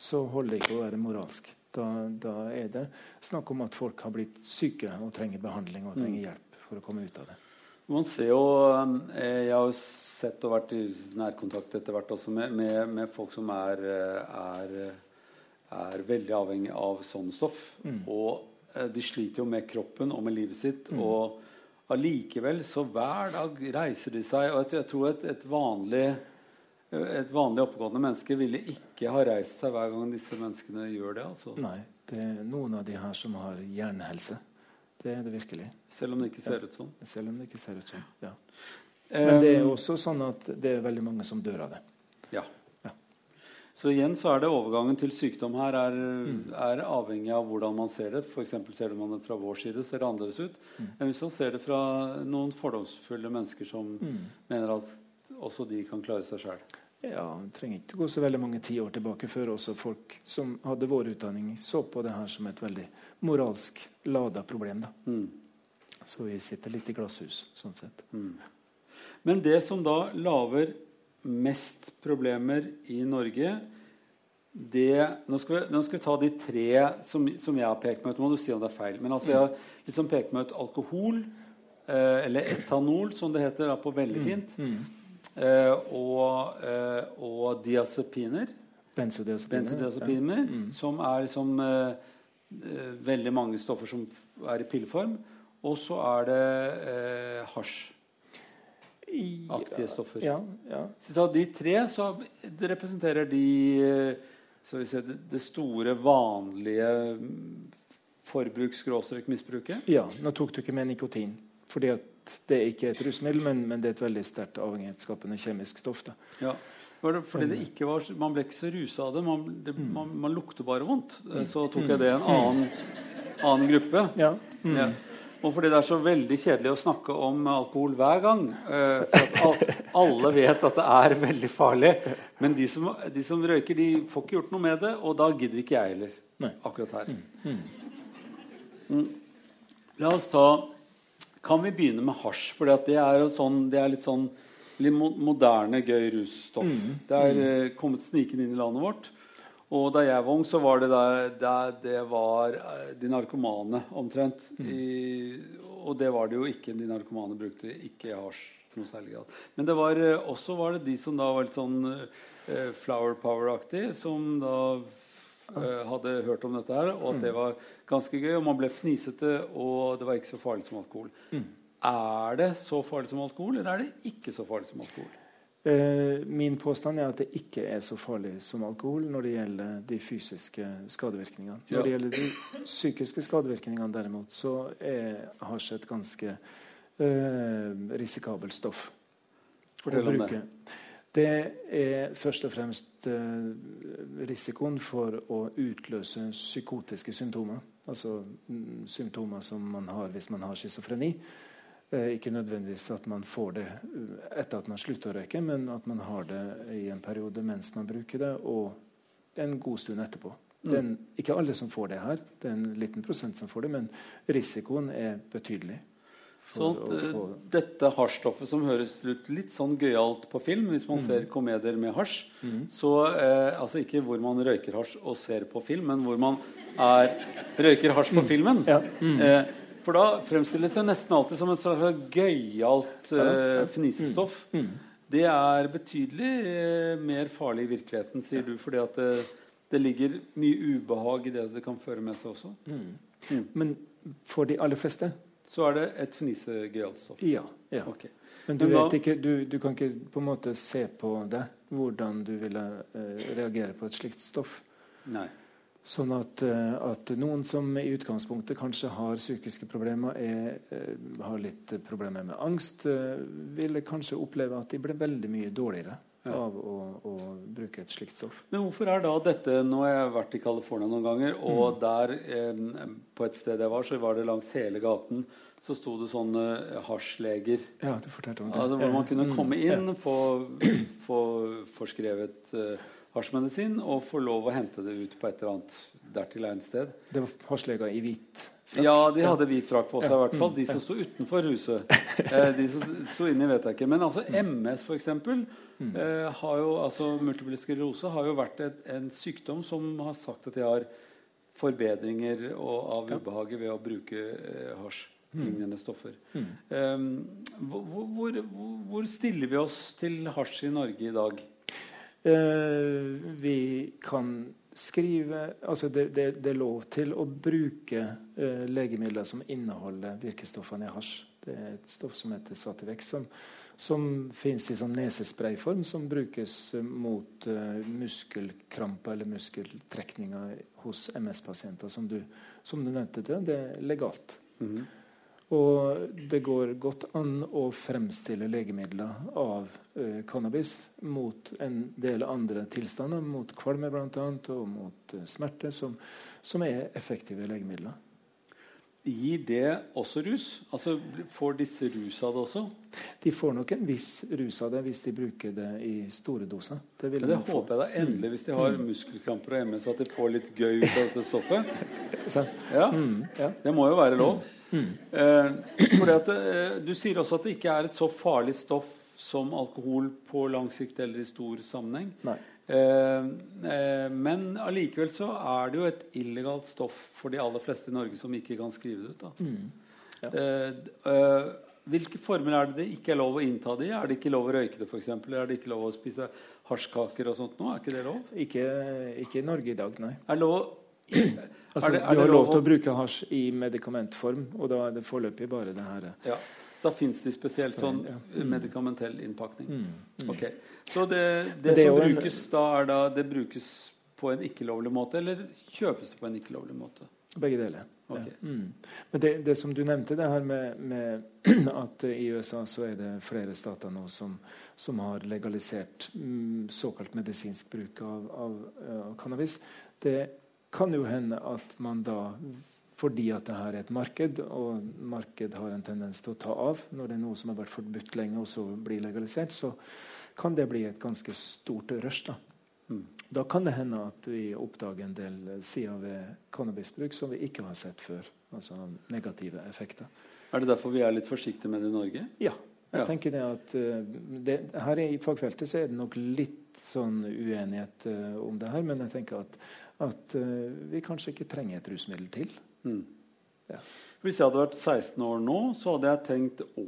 så holder det ikke å være moralsk. Da, da, er det snakk om at folk har blitt syke og trenger behandling og trenger mm. hjelp for å komme ut av det. Man ser jo, eh, Jeg har jo sett og vært i nærkontakt etter hvert også med, med, med folk som er, er, er, veldig avhengig av sånn stoff. Mm. Og eh, de sliter jo med kroppen og med livet sitt. Mm. Og allikevel, så hver dag reiser de seg. Og jeg, tror et, et vanlig et vanlig oppegående menneske ville ikke ha reist seg hver gang disse menneskene gjør det. altså. Nei, det er noen av de her som har hjernehelse. Det er det virkelig. Selv om det ikke ser ut sånn? Selv om det ikke ser ut sånn, ja. Men det er også sånn at det er veldig mange som dør av det. Ja. ja. Så igjen så er det overgangen til sykdom her er, mm. er avhengig av hvordan man ser det. F.eks. ser man det fra vår side, ser det annerledes ut. Mm. Men hvis man ser det fra noen fordomsfulle mennesker som mm. mener at også de kan klare seg sjøl. Ja, Det trenger ikke gå så veldig mange tiår tilbake før også folk som hadde vår utdanning, så på det her som et veldig moralsk lada problem. da. Mm. Så vi sitter litt i glasshus, sånn sett. Mm. Men det som da lager mest problemer i Norge det, nå, skal vi, nå, skal vi, ta de tre som, som jeg har pekt meg ut. Må du si om det er feil. Men altså, jeg har liksom pekt meg ut alkohol, eh, eller etanol, som det heter da, på veldig mm. fint. Mm. Mm. Eh, og, eh, og diazepiner. Benzodiazepiner. Benzodiazepiner ja. mm. Som er liksom eh, veldig mange stoffer som er i pilleform. Og så er det eh, hasjaktige stoffer. Ja, ja. Så de tre så representerer de så vi ser, det, store, vanlige forbruks-misbruket. Ja. Nå tok du ikke med nikotin. Fordi at det er ikke et rusmiddel, men, men det er et veldig sterkt avhengighetsskapende kjemisk stoff. Da. Ja. Fordi det ikke var, Man ble ikke så rusa av det. Man, det, mm. man, man, lukter bare vondt. Eh, så tok jeg det i en mm. annen, annen gruppe. Ja. Mm. Ja. Og fordi det er så veldig kjedelig å snakke om alkohol hver gang. Uh, for at alle vet at det er veldig farlig. Men de som, de som, røyker, de får ikke gjort noe med det. Og da gidder ikke jeg heller. Akkurat her. Mm. Mm. La oss ta kan vi begynne med hasj? For det er, sånn, det er litt sånn litt moderne, gøy russtoff. Mm. Det er mm. Eh, kommet snikende inn i landet vårt. Og da jeg var ung, så var det der, der det var eh, de narkomane omtrent. Mm. I, og det var det jo ikke. De narkomane brukte ikke hasj noe særlig grad. Men det var, eh, også var det de som da var litt sånn flower power-aktig, som da hadde hørt om dette her, og at det var ganske gøy. Og man ble fnisete, og det var ikke så farlig som alkohol. Mm. Er det så farlig som alkohol, eller er det ikke så farlig som alkohol? Eh, min påstand er at det ikke er så farlig som alkohol når det gjelder de fysiske skadevirkningene. Ja. Når det gjelder de psykiske skadevirkningene, derimot, så er hasj et ganske eh, risikabelt stoff. Fortell om det. Det er først og fremst eh, risikoen for å utløse psykotiske symptomer. Altså mm, symptomer som man har hvis man har schizofreni. Eh, ikke nødvendigvis at man får det eh, etter at man slutter å røyke, men at man har det i en periode mens man bruker det, og en god stund etterpå. Det er ikke alle som får det her. Det er en liten prosent som får det, men risikoen er betydelig. Sånn at uh, dette hasjstoffet som høres ut litt sånn gøyalt på film, hvis man mm. ser komedier med hasj mm. så eh, Altså ikke hvor man røyker hasj og ser på film, men hvor man er, røyker hasj på mm. filmen. Ja. Eh, for da fremstilles det nesten alltid som et slags gøyalt eh, fnisestoff. Mm. Mm. Det er betydelig mer farlig i virkeligheten, sier du, fordi at det, det, ligger mye ubehag i det det kan føre med seg også. Men for de aller fleste så er det et fnisegøyalt stoff? Ja. ja. Okay. Men du, Men da, ikke, du, du, kan ikke på en måte se på det, hvordan du ville uh, reagere på et slikt stoff. Nei. Sånn at, uh, at, noen som i utgangspunktet kanskje har psykiske problemer, er, uh, har litt problemer med angst, ville kanskje oppleve at de ble veldig mye dårligere ja. av å, å, bruke et slikt stoff. Men hvorfor er da dette Nå har jeg vært i California noen ganger, og mm. der eh, på et sted jeg var, så var det langs hele gaten så sto det sånne hasjleger. Ja, du fortalte om det. Altså, hvor man kunne mm. komme inn, få, få forskrevet eh, hasjmedisin og få lov å hente det ut på et eller annet dertil egnet sted. Det var hasjleger i hvit frakk? Ja, de hadde hvit frakk på seg, i hvert fall. De som sto utenfor huset. Eh, de som sto inni, vet jeg ikke. Men altså MS, f.eks., mm. eh, har jo, altså multiple sklerose har jo vært et, en sykdom som har sagt at de har forbedringer av ubehaget ved å bruke eh, hasj. Mm. lignende stoffer. Mm. Um, hvor, hvor, hvor, stiller vi oss til hasj i Norge i dag? Uh, vi kan skrive Altså det, det, det, er lov til å bruke uh, legemidler som inneholder virkestoffene i hasj. Det er et stoff som heter Sativex, som, som fins i sånn nesesprayform, som brukes uh, mot muskelkramper eller muskeltrekninger hos MS-pasienter. Som, som, du nevnte, det, det er legalt. Mm. Og det går godt an å fremstille legemidler av eh, cannabis mot en del andre tilstander, mot kvalme bl.a. og mot eh, smerte, som, som, er effektive legemidler. Gir det også rus? Altså Får disse rus av det også? De får nok en viss rus av det hvis de bruker det i store doser. Det, det håper jeg da endelig, hvis de har mm. muskelkramper og MS, at de får litt gøy ut av dette stoffet. ja. Mm, ja. Det må jo være lov. Mm. Mm. Eh, at, eh, du sier også at det ikke er et så farlig stoff som alkohol på lang sikt eller i stor sammenheng. Eh, eh, men allikevel så er det jo et illegalt stoff for de aller fleste i Norge som ikke kan skrive det ut. Mm. Ja. Eh, eh, hvilke former er det det ikke er lov å innta det i? Er det ikke lov å røyke det f.eks.? Er det ikke lov å spise hasjkaker og sånt nå? Er ikke det lov? Ikke, ikke i Norge i dag, nei. Er det lov Altså, er det, er du har lov til å bruke hasj i medikamentform, og da er det foreløpig bare det her. Ja. Så da fins det spesielt sånn mm. medikamentell innpakning. Mm. Mm. Okay. Så det, det, det som brukes en, da, er da det brukes på en ikke-lovlig måte, eller kjøpes det på en ikke-lovlig måte? Begge deler. Okay. Ja. Mm. Men det, det, som du nevnte, det her med, med, at i USA så er det flere stater nå som, som har legalisert mm, såkalt medisinsk bruk av, av, av cannabis. Det kan jo hende at man da fordi at det her er et marked, og marked har en tendens til å ta av når det er noe som har vært forbudt lenge, og så blir legalisert, så kan det bli et ganske stort rush. Da, mm. da kan det hende at vi oppdager en del sider ved cannabisbruk som vi ikke har sett før. Altså negative effekter. Er det derfor vi er litt forsiktige med det i Norge? Ja. Jeg ja. tenker det at uh, det, Her i fagfeltet så er det nok litt sånn uenighet uh, om det her, men jeg tenker at at uh, vi kanskje ikke trenger et rusmiddel til. Mm. Ja. Hvis jeg hadde vært 16 år nå, så hadde jeg tenkt å,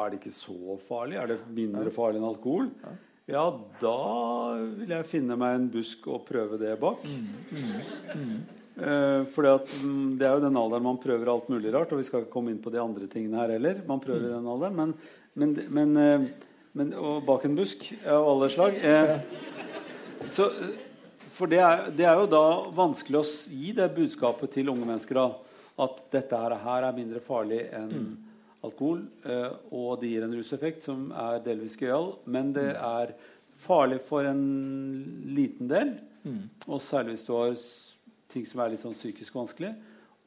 er det ikke så farlig? Er det mindre farlig enn alkohol? Ja, ja da vil jeg finne meg en busk og prøve det bak. Mm. Mm. mm. Eh, for mm, det er jo den alderen man prøver alt mulig rart. Og vi skal ikke komme inn på de andre tingene her heller. Man prøver i mm. den alderen, men, men, men, eh, men Og bak en busk av alle slag. Eh, så for det er, det er, jo da vanskelig å gi det budskapet til unge mennesker da, at dette her, er mindre farlig enn mm. alkohol, eh, og det gir en ruseffekt som er delvis gøyal, men det mm. er farlig for en liten del, mm. og særlig hvis du har ting som er litt sånn psykisk vanskelig.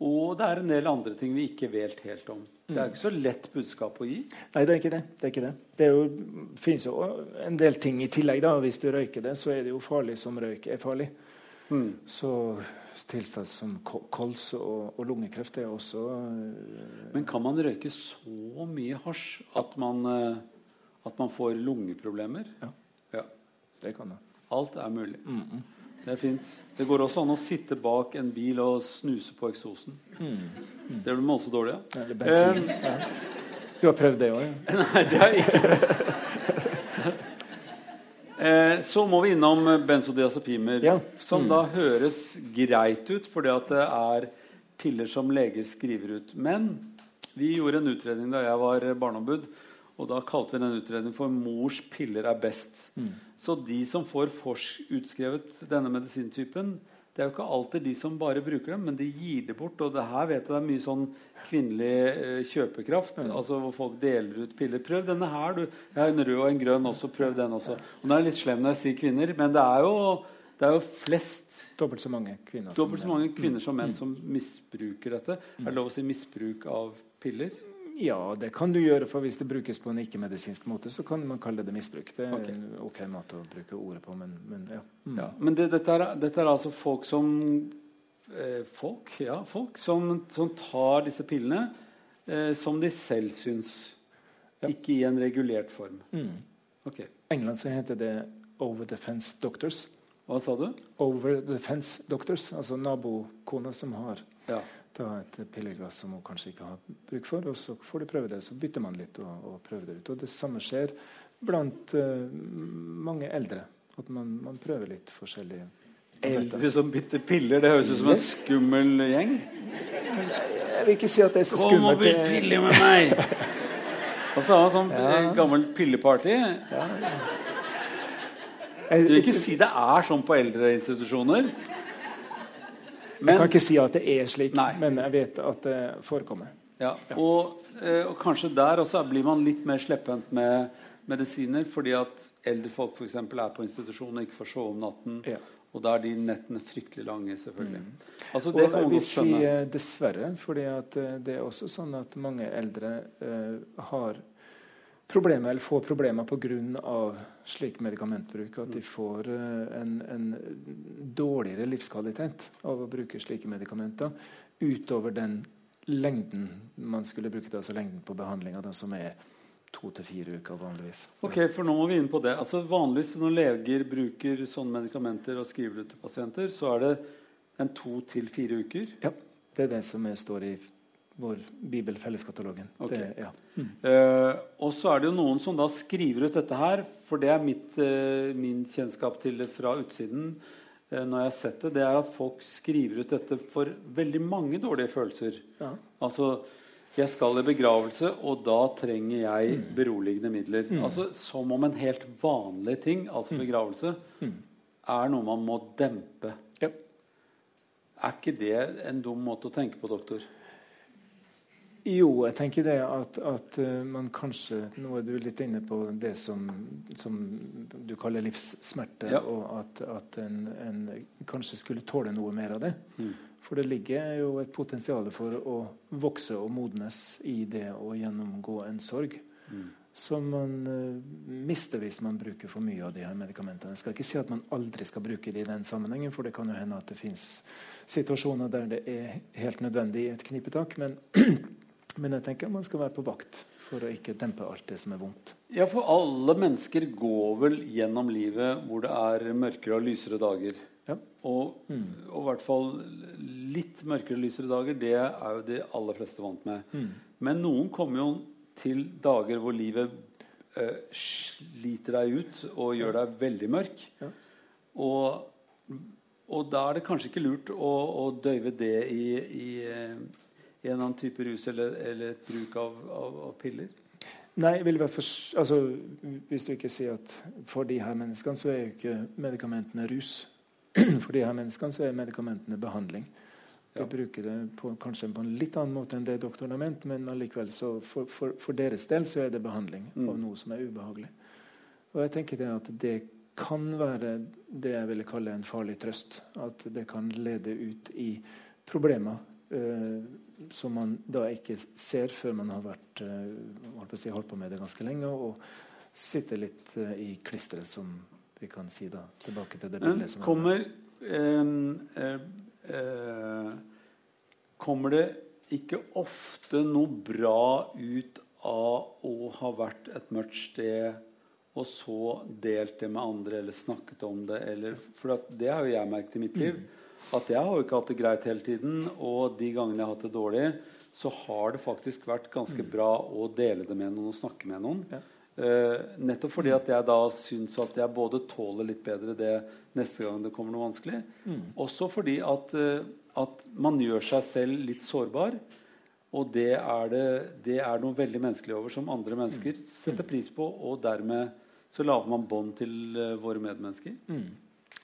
Og det er en del andre ting vi ikke vet helt om. Det er ikke så lett budskap å gi. Nei, det er ikke det. Det, er ikke det. det er jo, finnes jo en del ting i tillegg. da. Hvis du røyker det, så er det jo farlig som røyk er farlig. Mm. Så tilstand som kols og, og, lungekreft er også uh, Men kan man røyke så mye hasj at man, uh, at man får lungeproblemer? Ja. ja. Det kan det. Alt er mulig. Mm -mm. Det er fint. Det går også an å sitte bak en bil og snuse på eksosen. Mm. Mm. Det blir man også dårlig av. Ja. Eh, ja. Du har prøvd det òg? Ja. Nei, det har jeg ikke. eh, så må vi innom benzodiazepimer, ja. som da mm. høres greit ut fordi at det er piller som leger skriver ut. Men vi gjorde en utredning da jeg var barneombud. Og da kalte vi den utredningen for 'Mors piller er best'. Mm. Så de som får utskrevet denne medisintypen, det er jo ikke alltid de som bare bruker dem, men de gir det bort. Og det her vet jeg det er mye sånn kvinnelig eh, kjøpekraft. Mm. Altså hvor folk deler ut piller. Prøv denne her, du. Jeg har en rød og en grønn også. Prøv den også. Og nå er jeg litt slem når jeg sier kvinner, men det er jo, det er jo flest Dobbelt så mange kvinner, som, så mange kvinner som menn mm. som misbruker dette. Er det lov å si misbruk av piller? Ja, det kan du gjøre. for Hvis det brukes på en ikke-medisinsk måte, så kan man kalle det misbruk. Det er okay. en ok måte å bruke ordet på, men, men ja. Mm. ja. Men det, dette, er, dette, er, altså folk som eh, folk, ja, folk som, som, tar disse pillene eh, som de selv syns, ja. ikke i en regulert form. Mm. Okay. England så heter det over the fence doctors. Hva sa du? Over the fence doctors. Altså nabokona som har ja. Da et pilleglass som hun kanskje ikke har bruk for. Og så får de prøve det, så bytter man litt og, og prøver det ut. Og det samme skjer blant uh, mange eldre. At man, man prøver litt forskjellig. Eldre som bytter piller? Det høres ut som en skummel gjeng. Jeg vil ikke si at det er så skummelt. Kom og bytt piller med meg! Og så har man sånn ja. gammelt pilleparty. Ja. Du vil ikke si det er sånn på eldreinstitusjoner? Men, jeg kan ikke si at det er slik, nei. men jeg vet at det forekommer. Ja, og, eh, og, kanskje der også blir man litt mer slepphendt med medisiner, fordi at eldre folk eksempel, er på institusjon og ikke får sove om natten. Ja. Og da er de nettene fryktelig lange, selvfølgelig. Mm. Altså, det og jeg vil si eh, dessverre, fordi at eh, det er også sånn at mange eldre uh, har problemer, eller får problemer pga. Slik medikamentbruk. At de får uh, en, en, dårligere livskvalitet av å bruke slike medikamenter utover den lengden man skulle bruke det, altså lengden på behandlinga, som er to til fire uker vanligvis. Ok, for nå må vi inn på det. Altså Vanligvis når leger bruker sånne medikamenter og skriver ut til pasienter, så er det en to til fire uker? Ja. Det er det som står i vår bibelfelleskatalogen. Okay. Ja. mm. uh, og så er det jo noen som da skriver ut dette her, for det er mitt, uh, min kjennskap til det fra utsiden. Uh, når jeg har sett det, det er at folk skriver ut dette for veldig mange dårlige følelser. Ja. Altså jeg skal i begravelse, og da trenger jeg mm. beroligende midler. Mm. Altså Som om en helt vanlig ting, altså mm. begravelse, mm. er noe man må dempe. Ja. Er ikke det en dum måte å tenke på, doktor? Jo, jeg tenker det at, at uh, man kanskje Nå er du litt inne på det som, som du kaller livssmerte, ja. og at, at en, en, kanskje skulle tåle noe mer av det. Mm. For det ligger jo et potensial for å vokse og modnes i det å gjennomgå en sorg. Mm. Som man uh, mister hvis man bruker for mye av de her medikamentene. Jeg skal ikke si at man aldri skal bruke det i den sammenhengen, for det kan jo hende at det fins situasjoner der det er helt nødvendig i et knipetak. Men, men jeg tenker man skal være på vakt for å ikke dempe alt det som er vondt. Ja, for alle mennesker går vel gjennom livet hvor det er mørkere og lysere dager. Ja. Og, mm. og, i hvert fall litt mørkere, og lysere dager, det er jo de aller fleste vant med. Mm. Men noen kommer jo til dager hvor livet eh, sliter deg ut og gjør deg veldig mørk. Ja. Og, og, da er det kanskje ikke lurt å, å døyve det i, i, i, en annen type rus eller, eller et bruk av, av, av piller. Nei, for, altså, Hvis du ikke sier at for de her menneskene så er jo ikke medikamentene rus. For de her menneskene så er medikamentene behandling. De ja. bruker det på, kanskje på en litt annen måte enn det doktoren har ment, men allikevel så for, for, for, deres del så er det behandling mm. av noe som er ubehagelig. Og jeg tenker det at det kan være det jeg ville kalle en farlig trøst. At det kan lede ut i problemer eh, som man da ikke ser før man har vært, eh, si, holdt på med det ganske lenge, og sitter litt eh, i klisteret som vi kan si da, tilbake til det bildet som kommer, eh, eh, kommer det ikke ofte noe bra ut av å ha vært et mørkt sted og så delt det med andre eller snakket om det? Eller, for det har jo jeg merket i mitt liv. At jeg har jo ikke hatt det greit hele tiden. Og de gangene jeg har hatt det dårlig, så har det faktisk vært ganske bra å dele det med noen og snakke med noen. Ja. Uh, nettopp fordi at jeg da syns at jeg både tåler litt bedre det neste gang det kommer noe vanskelig, mm. også fordi at, uh, at, man gjør seg selv litt sårbar. Og det er, det, det er noe veldig menneskelig over som andre mennesker mm. setter pris på. Og dermed så lager man bånd til uh, våre medmennesker. Mm.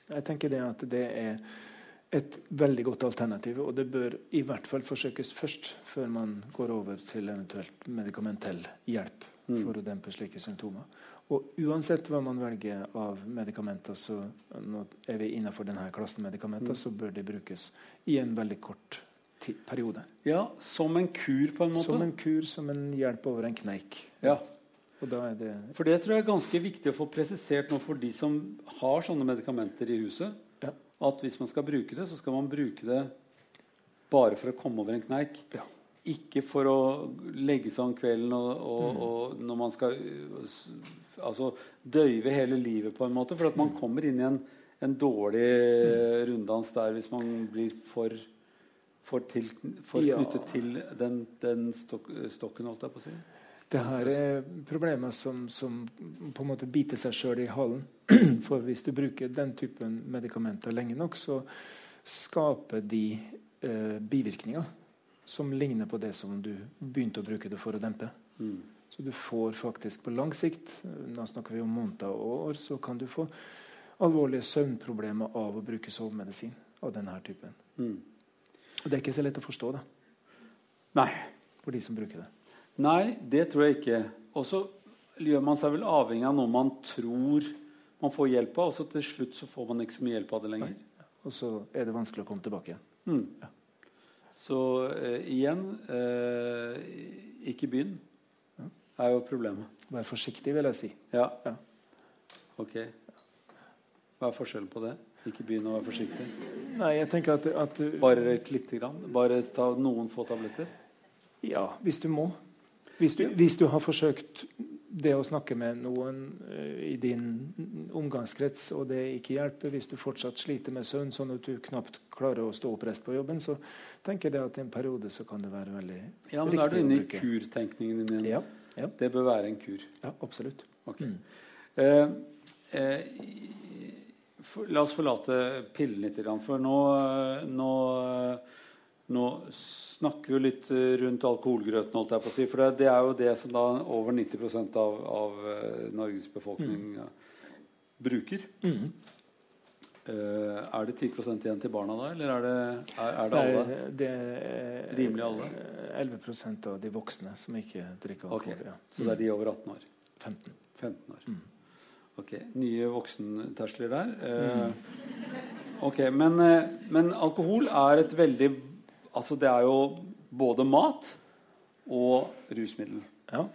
Jeg tenker det at det er et veldig godt alternativ. Og det bør i hvert fall forsøkes først, før man går over til eventuelt medikamentell hjelp mm. for å dempe slike symptomer. Og uansett hva man velger av medikamenter, så nå er vi innenfor denne klassen medikamenter, mm. så bør de brukes i en veldig kort periode. Ja, Som en kur, på en måte? Som en kur, som en hjelp over en kneik. Ja. Det for det tror jeg er ganske viktig å få presisert nå for de som har sånne medikamenter i huset. At hvis man skal bruke det, så skal man bruke det bare for å komme over en kneik. Ja. Ikke for å legge seg om kvelden og, og, og når man skal uh, altså, døyve hele livet på en måte. For at man kommer inn i en, en dårlig mm. runddans der hvis man blir for, for, til, for Ja. knyttet til den, den stok, stokken, holdt jeg på å si. Det her er problemer som, som på en måte biter seg sjøl i halen. For hvis du bruker den typen medikamenter lenge nok, så skaper de eh, bivirkninger som ligner på det som du begynte å bruke det for å dempe. Mm. Så du får faktisk på lang sikt, eh, nå snakker vi om måneder og år, så kan du få alvorlige søvnproblemer av å bruke sovemedisin av denne typen. Mm. Og det er ikke så lett å forstå da, Nei. for de som bruker det. Nei, det tror jeg ikke. Og så gjør man seg vel avhengig av noe man tror man får hjelp av, og så til slutt så får man ikke så mye hjelp av det lenger. Og så er det vanskelig å komme tilbake igjen. Mm. Så eh, igjen eh, ikke begynn, er jo problemet. Vær forsiktig, vil jeg si. Ja. Ja. Ok. Hva er forskjellen på det? Ikke begynn å være forsiktig. Nei, jeg tenker at, at Bare røyk lite grann? Bare ta noen få tabletter? Ja, hvis du må. Hvis du, hvis du har forsøkt det å snakke med noen eh, i din omgangskrets, og det ikke hjelper, hvis du fortsatt sliter med søvn sånn at du knapt klarer å stå oppreist på jobben, så tenker jeg at i en periode så kan det være veldig riktig Ja, men da er du inne i bruke. kurtenkningen din igjen. Ja, ja, Det bør være en kur. ja absolutt. Okay. Mm. Eh, eh, for, la oss forlate pillen litt, for nå, eh, nå, nå snakker vi litt eh, rundt alkoholgrøten, holdt jeg på å si. For det, er jo det som da over 90 av, av eh, Norges befolkning mm. bruker. Mm. Uh, er det 10% igjen til barna da, eller er det, er, er det alle? Nei, det er Rimelig alle? 11% av de voksne som ikke drikker alkohol. alkohol. Ja. Så det er de over 18 år. 15. 15 år. Mm. Ok, Nye voksenterskler der. Eh, ok, men, eh, men alkohol er et veldig Altså, det er jo både mat og rusmiddel. Ja.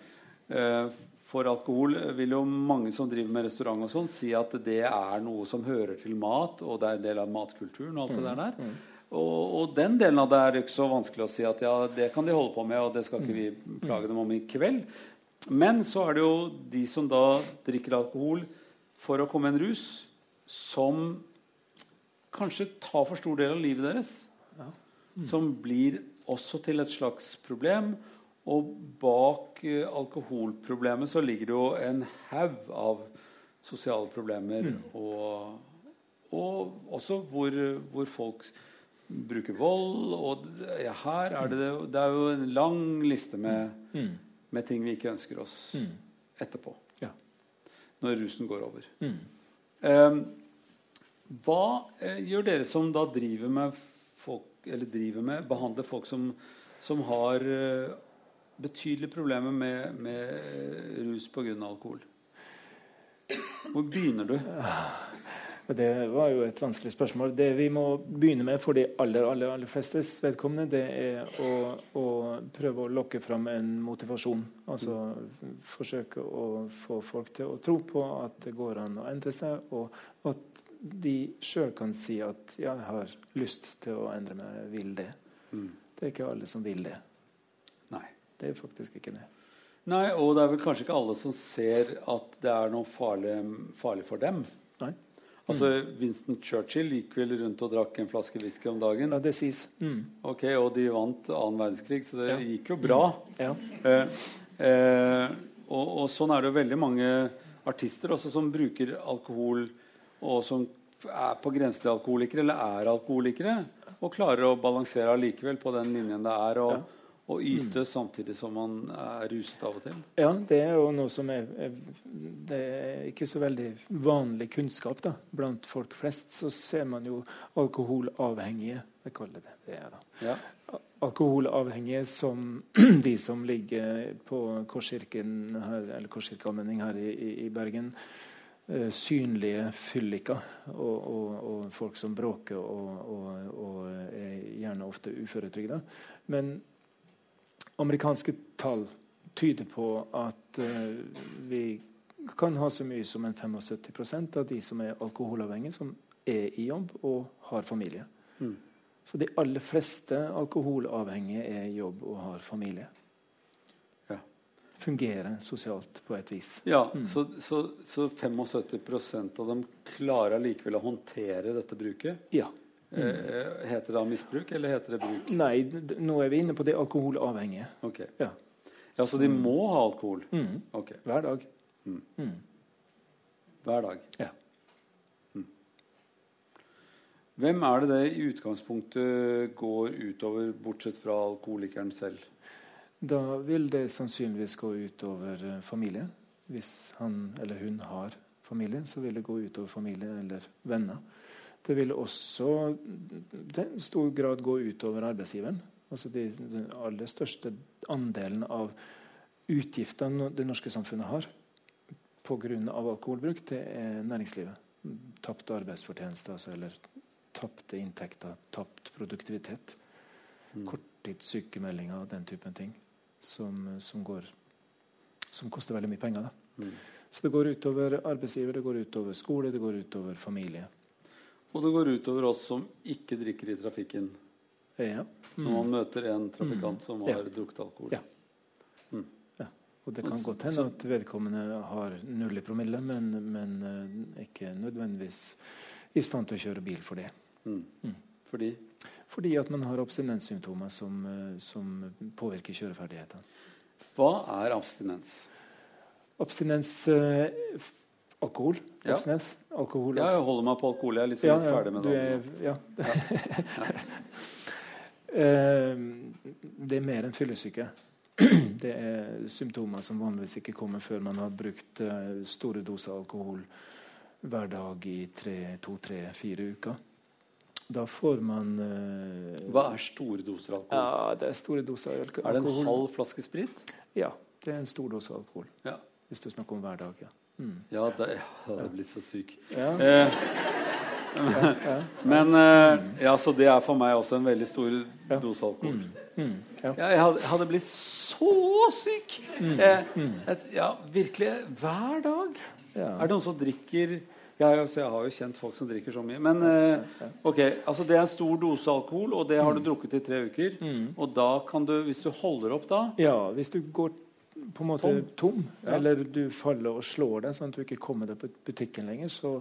Eh, for alkohol vil jo mange som driver med restaurant og sånn, si at det er noe som hører til mat, og det er en del av matkulturen. Og alt det der der. Og, og den delen av det er ikke så vanskelig å si at ja, det kan de holde på med, og det skal ikke vi plage dem om i kveld. Men så er det jo de som da drikker alkohol for å komme en rus, som kanskje tar for stor del av livet deres. Som blir også til et slags problem. Og bak eh, alkoholproblemet så ligger det jo en haug av sosiale problemer. Og, og også hvor, hvor folk bruker vold. Og ja, her er det Det er jo en lang liste med, Mm. med ting vi ikke ønsker oss Mm. etterpå. Ja. Når rusen går over. Mm. Eh, hva eh, gjør dere som da driver med folk Eller driver med behandler folk som, som har eh, betydelige problemer med, med eh, rus pga. alkohol? Hvor begynner du? Det var jo et vanskelig spørsmål. Det vi må begynne med for de aller aller, aller flestes vedkommende, det er å, å prøve å lokke fram en motivasjon. Altså forsøke å få folk til å tro på at det går an å endre seg, og at de sjøl kan si at 'ja, jeg har lyst til å endre meg, jeg vil det'. Mm. Det er ikke alle som vil det. Nei. Det er faktisk ikke det. Nei, Og det er vel kanskje ikke alle som ser at det er noe farlig, farlig for dem. Nei? Altså, Winston Churchill gikk vel rundt og drakk en flaske whisky om dagen. Ja, det sies. Mm. Ok, Og de vant annen verdenskrig, så det Ja. gikk jo bra. Ja. Eh, eh, og, og sånn er det jo veldig mange artister også som bruker alkohol, og som er på grensen til alkoholikere, eller er alkoholikere, og klarer å balansere allikevel på den linjen det er, og, Ja. og yte samtidig som man er ruset av og til. Ja, det er jo noe som er, er Det er ikke så veldig vanlig kunnskap da. blant folk flest. Så ser man jo alkoholavhengige Jeg kaller det det. er da. Ja. Alkoholavhengige som de som ligger på Korskirken her, eller Korskirkeallmenning her i, i, i Bergen. Eh, synlige fylliker og, og, og folk som bråker og, og, og er gjerne ofte uføretrygda. Men amerikanske tall tyder på at uh, vi kan ha så mye som en 75% av de som er alkoholavhengige, som er i jobb og har familie. Mm. Så de aller fleste alkoholavhengige er i jobb og har familie. Ja. Fungerer sosialt på et vis. Ja, så, så, så 75% av dem klarer likevel å håndtere dette bruket. Ja. Mm. heter det da misbruk, eller heter det bruk? Nei, nå er vi inne på det alkoholavhengige. Ok. Ja. Ja, Så de må ha alkohol? Mm. Ok. Hver dag. Hver dag. Ja. Hvem er det det i utgangspunktet går utover, bortsett fra alkoholikeren selv? Da vil det sannsynligvis gå utover eh, familie. Hvis han eller hun har familie, så vil det gå utover familie eller venner. Det vil også i stor grad gå utover arbeidsgiveren. Altså de, den aller største andelen av utgiftene det norske samfunnet har pga. alkoholbruk, det er næringslivet. Tapte arbeidsfortjenester altså, eller tapte inntekter, tapt produktivitet. Korttidssykemeldinger og den typen ting som, som, går, som koster veldig mye penger. Mm. Så det går utover arbeidsgiver, det går utover skole, det går utover familie. Og det går utover oss som ikke drikker i trafikken. Ja. Når man møter en trafikant som har Ja. drukket alkohol. Ja. Og det kan godt hende at vedkommende har null i promille, men, men uh, ikke nødvendigvis i stand til å kjøre bil for det. Mm. Mm. Fordi Fordi at man har abstinenssymptomer som, eh, som påvirker kjøreferdighetene. Hva er abstinens? Abstinens eh, Alkohol. Ja. Abstinens. Alkohol. Ja, jeg holder meg på alkohol. Jeg er liksom Ja, litt ferdig med det. er, ja. Eh, det er mer enn fyllesyke. Det er symptomer som vanligvis ikke kommer før man har brukt eh, store doser alkohol hver dag i tre, to, tre, fire uker. Da får man uh, Hva er store doser alkohol? Ja, det er store doser alkohol. Er det en halv flaske sprit? Ja, det er en stor dose alkohol. Ja. Hvis du snakker om hver dag, ja. Mm. Ja, det, jeg hadde blitt så syk. Ja, Eh, ja. men eh, ja, så det er for meg også en veldig stor Ja. dose alkohol. Mm. Mm. Ja, jeg, jeg hadde blitt så syk! Mm. Eh, et, ja, virkelig. Hver dag. ja. Er det noen som drikker ja, jeg, jeg har jo kjent folk som drikker så mye. Men eh, ok, altså det er en stor dose alkohol, og det har du drukket i tre uker. Mm. Og da kan du, hvis du holder opp da Ja, hvis du går på en måte Tom. tom, Ja. eller du faller og slår deg sånn at du ikke kommer deg på butikken lenger, så,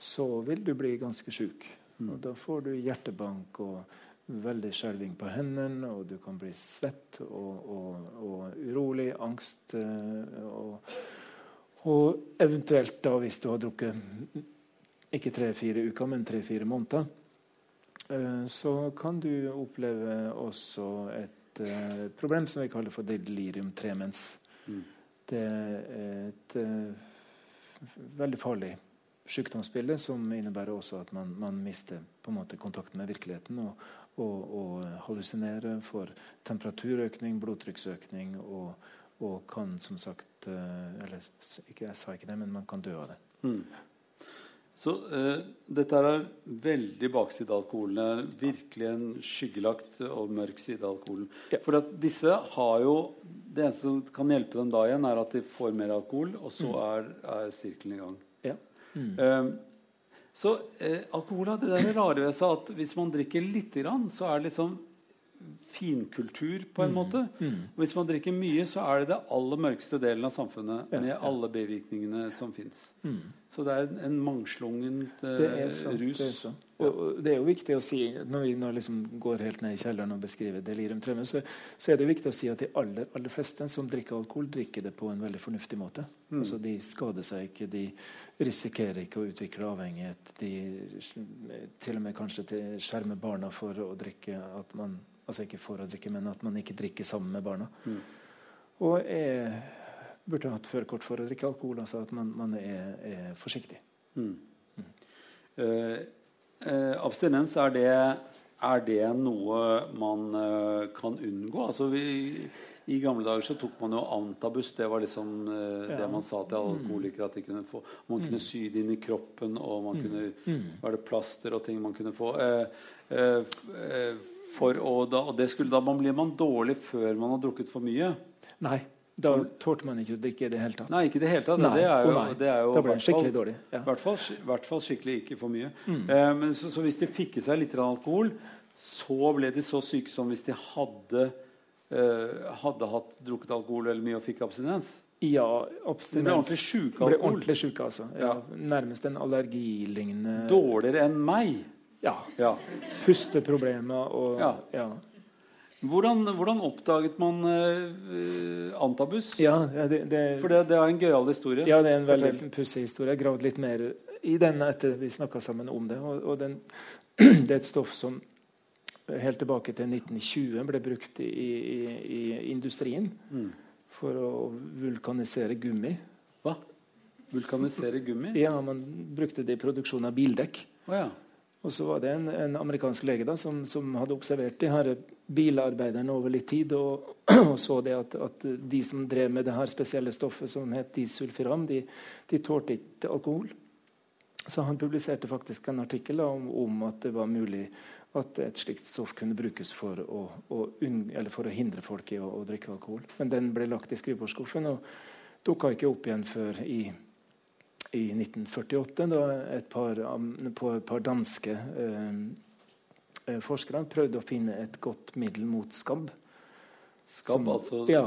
så vil du bli ganske sjuk. Mm. Og da får du hjertebank og veldig skjelving på hendene, og du kan bli svett og, og, og urolig, angst eh, og, og eventuelt da, hvis du har drukket ikke tre-fire uker, men tre-fire måneder, eh, så kan du oppleve også et eh, problem som vi kaller for delirium tremens. Mm. Det er et eh, veldig farlig sykdomsbilde som innebærer også at man, man mister på en måte kontakten med virkeligheten og, og, og hallusinerer, får temperaturøkning, blodtrykksøkning og, og kan som sagt eh, Eller jeg sa ikke det, men man kan dø av det. Mm. Så uh, dette er veldig bakside av alkoholen. Virkelig en skyggelagt og mørk side av alkoholen. Ja. For at disse har jo Det eneste som kan hjelpe dem da igjen, er at de får mer alkohol, og så er, er sirkelen i gang. Ja. Mm. Uh, så eh, alkohol har det der rare ved seg at hvis man drikker lite grann, så er det liksom finkultur på en måte. Mm. Og hvis man drikker mye, så er det det aller mørkeste delen av samfunnet Ja, med ja. alle bivirkningene som fins. Mm. Så det er en, mangslungent mangslungen eh, Det er sant. rus. Det er, sant. Og, og det er jo viktig å si, når vi nå liksom går helt ned i kjelleren og beskriver delirium traume, så, så er det viktig å si at de aller, aller fleste som drikker alkohol, drikker det på en veldig fornuftig måte. Mm. Altså De skader seg ikke, de risikerer ikke å utvikle avhengighet. De til og med kanskje skjermer barna for å drikke at man, Altså ikke for å drikke, men at man ikke drikker sammen med barna. Mm. Og jeg burde hatt førerkort for å drikke alkohol. Altså at man, man er, er forsiktig. Mm. Mm. Uh, uh, abstinens, er det, er det noe man uh, kan unngå? Altså vi, I gamle dager så tok man jo antabus. Det var liksom eh, det Ja. man sa til alkoholikere at de kunne få. Man kunne sy det inn i kroppen, og man kunne Mm. var det plaster og ting man kunne få. Eh, da, og det skulle, da man blir man dårlig før man har drukket for mye. Nei, da tålte man ikke å drikke i det hele tatt. Nei, ikke i det hele tatt. Nei, det er jo, det er jo Da ble det skikkelig dårlig. dårlig. Ja. I hvert hvert fall skikkelig ikke for mye. Mm. Eh, men så, så hvis de fikk i seg litt alkohol, så ble de så syke som hvis de hadde, eh, hadde hatt drukket alkohol eller mye og fikk abstinens. Ja, De abstinens ble ordentlig syke alkohol. ble ordentlig syke, altså. Ja, nærmest en allergilignende Dårligere enn meg. Ja. Ja. Pusteproblemer og Ja. ja. Hvordan, hvordan oppdaget man uh, antabus? Ja, det, det, For det, det er en gøyal historie. ja, det er en veldig pussig historie. Jeg gravde litt mer i den etter vi snakka sammen om det. Og, og den, det er et stoff som helt tilbake til 1920 ble brukt i, i, i industrien Mm. for å vulkanisere gummi. Hva? Vulkanisere gummi? Ja, Man brukte det i produksjon av bildekk. Oh, ja. Og så var det en, en amerikansk lege da, som, som hadde observert de her bilarbeiderne over litt tid, og, og så det at, at de som drev med det her spesielle stoffet som het disulfiram, de, de tålte ikke alkohol. Så han publiserte faktisk en artikkel om, om at det var mulig at et slikt stoff kunne brukes for å, å, eller for å hindre folk i å, å drikke alkohol. Men den ble lagt i skrivebordsskuffen og dukka ikke opp igjen før i i 1948, da et par, på et par danske eh, eh, forskere prøvde å finne et godt middel mot skabb. Skabb, Som- altså Ja,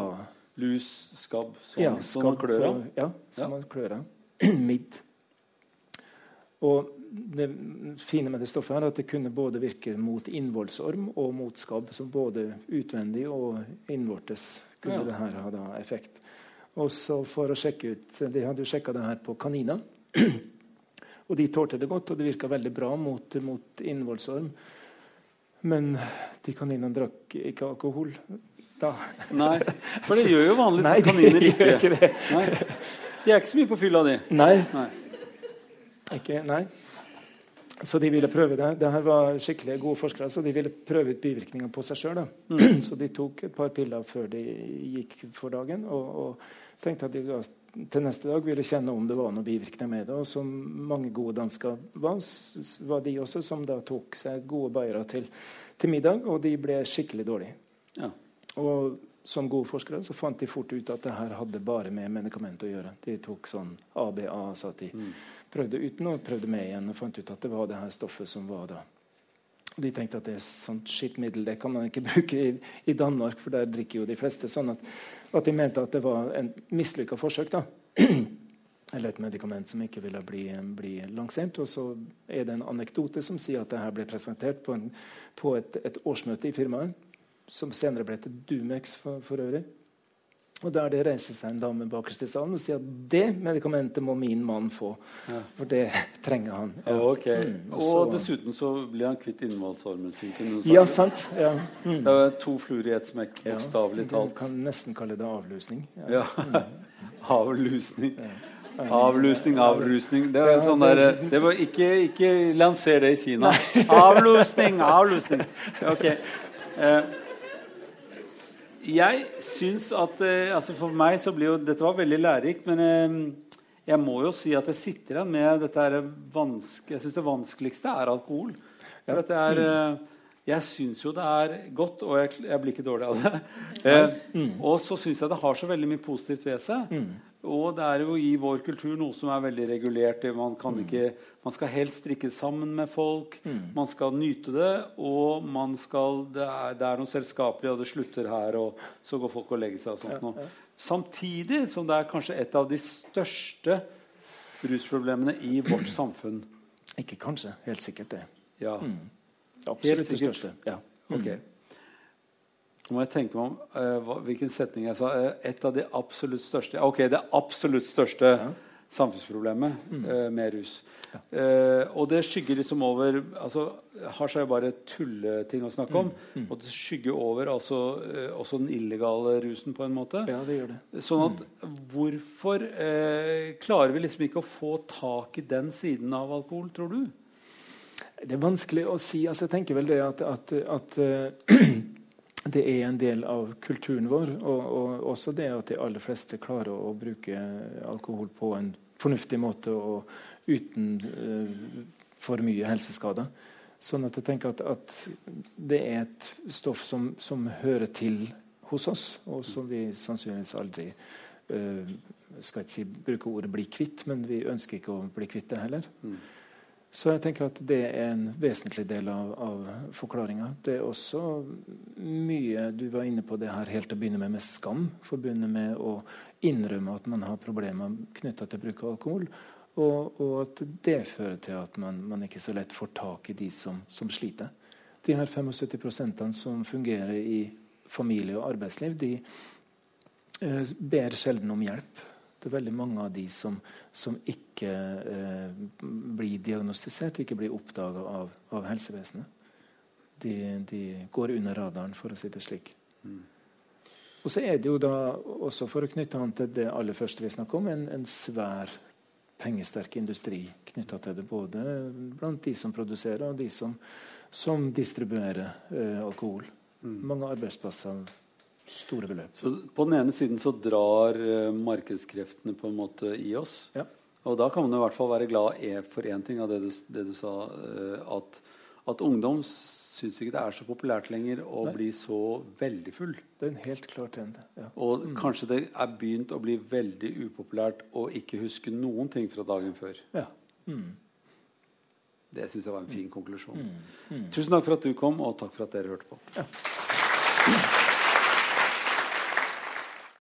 lus, skabb, som, ja, som man klør av. Ja, som Ja. man klør av. Midd. Og det fine med det stoffet her er at det kunne både virke mot innvollsorm og mot skabb. Så både utvendig og innvortes kunne Ja. det her ha effekt. Og så for å sjekke ut De hadde jo sjekka det her på kaniner. og de tålte det godt, og det virka veldig bra mot, mot innvollsorm. Men de kaninene drakk ikke alkohol da. Nei, for det gjør jo vanligvis Nei, kaniner ikke. ikke det. Nei. De er ikke så mye på fylla, de. Nei. Nei. Ikke, nei. Så de ville prøve det. Det her var skikkelig gode forskere, så de ville prøve ut bivirkninger på seg sjøl. Så de tok et par piller før de gikk for dagen, og, og tenkte at de til neste dag ville kjenne om det var noen bivirkninger med det. Og som mange gode dansker var, var de også som da tok seg gode bayere til, til middag, og de ble skikkelig dårlige. Ja. Og som gode forskere så fant de fort ut at det her hadde bare med medikament å gjøre. De tok sånn ABA, så at de prøvde uten og prøvde med igjen og fant ut at det var det her stoffet som var da. De tenkte at det er sånt skittmiddel det kan man ikke bruke i, i Danmark, for der drikker jo de fleste. Sånn at, at de mente at det var en mislykka forsøk. da. Eller et medikament som ikke ville bli, bli lansert. Og så er det en anekdote som sier at det her ble presentert på, en, på et, et årsmøte i firmaet som senere ble til Dumex for, for øvrig. Og der det reiser seg en dame bakerst i salen og sier at det medikamentet må min mann få. Ja. For det trenger han. Ja. Ok. Mm, og Og dessuten så blir han kvitt innvollsormen sin. Ja, sant. Ja. Mm. Det er to fluer i ett smekk, Ja. talt. Du kan nesten kalle det avlusning. Ja. Avlusning. Avlusning, avrusning. Det var Ja, sånn der, det var ikke, ikke lanser det i Kina. Avlusning, avlusning. Ok. Eh, jeg syns at eh, altså For meg så blir jo Dette var veldig lærerikt, men eh, jeg må jo si at jeg sitter igjen med dette her vanske, Jeg syns det vanskeligste er alkohol. Det er eh, Jeg syns jo det er godt, og jeg, jeg blir ikke dårlig av det. Eh, og så syns jeg det har så veldig mye positivt ved seg. Og det er jo i vår kultur noe som er veldig regulert. Man, kan ikke, man skal helst drikke sammen med folk. Man skal nyte det, og man skal, det, er, det er noe selskapelig, og det slutter her, og så går folk og legger seg. og sånt noe. Samtidig som det er kanskje et av de største rusproblemene i vårt samfunn. Ikke kanskje. Helt sikkert det. Ja, Absolutt det største. Ja. ok. Nå må jeg tenke meg om uh, hvilken setning jeg sa. Uh, et av de absolutt største Ok, det absolutt største samfunnsproblemet eh, med rus. Eh, og det skygger liksom over altså, Hasj er jo bare tulleting å snakke om. Og det skygger over altså, også den illegale rusen, på en måte. ja, det gjør det. Sånn at hvorfor eh, klarer vi liksom ikke å få tak i den siden av alkohol, tror du? Det er vanskelig å si. altså Jeg tenker vel det at, at, at det er en del av kulturen vår. Og, og også det at de aller fleste klarer å, bruke alkohol på en fornuftig måte og uten uh, for mye helseskader. Sånn at jeg tenker at, at det er et stoff som, som hører til hos oss, og som vi sannsynligvis aldri uh, skal ikke si bruke ordet 'bli kvitt', men vi ønsker ikke å bli kvitt det heller. Mm. Så jeg tenker at det er en vesentlig del av, av forklaringa. Det er også mye Du var inne på det her helt til å begynne med med skam. Forbundet med å innrømme at man har problemer knytta til bruk av alkohol. Og, og, at det fører til at man, man, ikke så lett får tak i de som, som sliter. De her 75 som fungerer i familie og arbeidsliv, de eh, ber sjelden om hjelp. Det er veldig mange av de som, som ikke eh, blir diagnostisert, ikke blir oppdaga av, av, helsevesenet. De, de, går under radaren, for å si det slik. Mm. Og så er det jo da, også for å knytte an til det aller første vi snakker om, en, en, svær pengesterk industri knytta til det. Både blant de som produserer, og de som, som distribuerer eh, alkohol. Mm. Mange arbeidsplasser Store beløp. Så på den ene siden så drar uh, markedskreftene på en måte i oss. Ja. Og da kan man i hvert fall være glad for én ting av det du, det du sa, uh, at, at, ungdom syns ikke det er så populært lenger å Nei. bli så veldig full. Det er en helt klar trend. Ja. Og mm. kanskje det er begynt å bli veldig upopulært å ikke huske noen ting fra dagen før. Ja. Mm. Det syns jeg var en fin konklusjon. Mm. mm. Tusen takk for at du kom, og takk for at dere hørte på. Ja.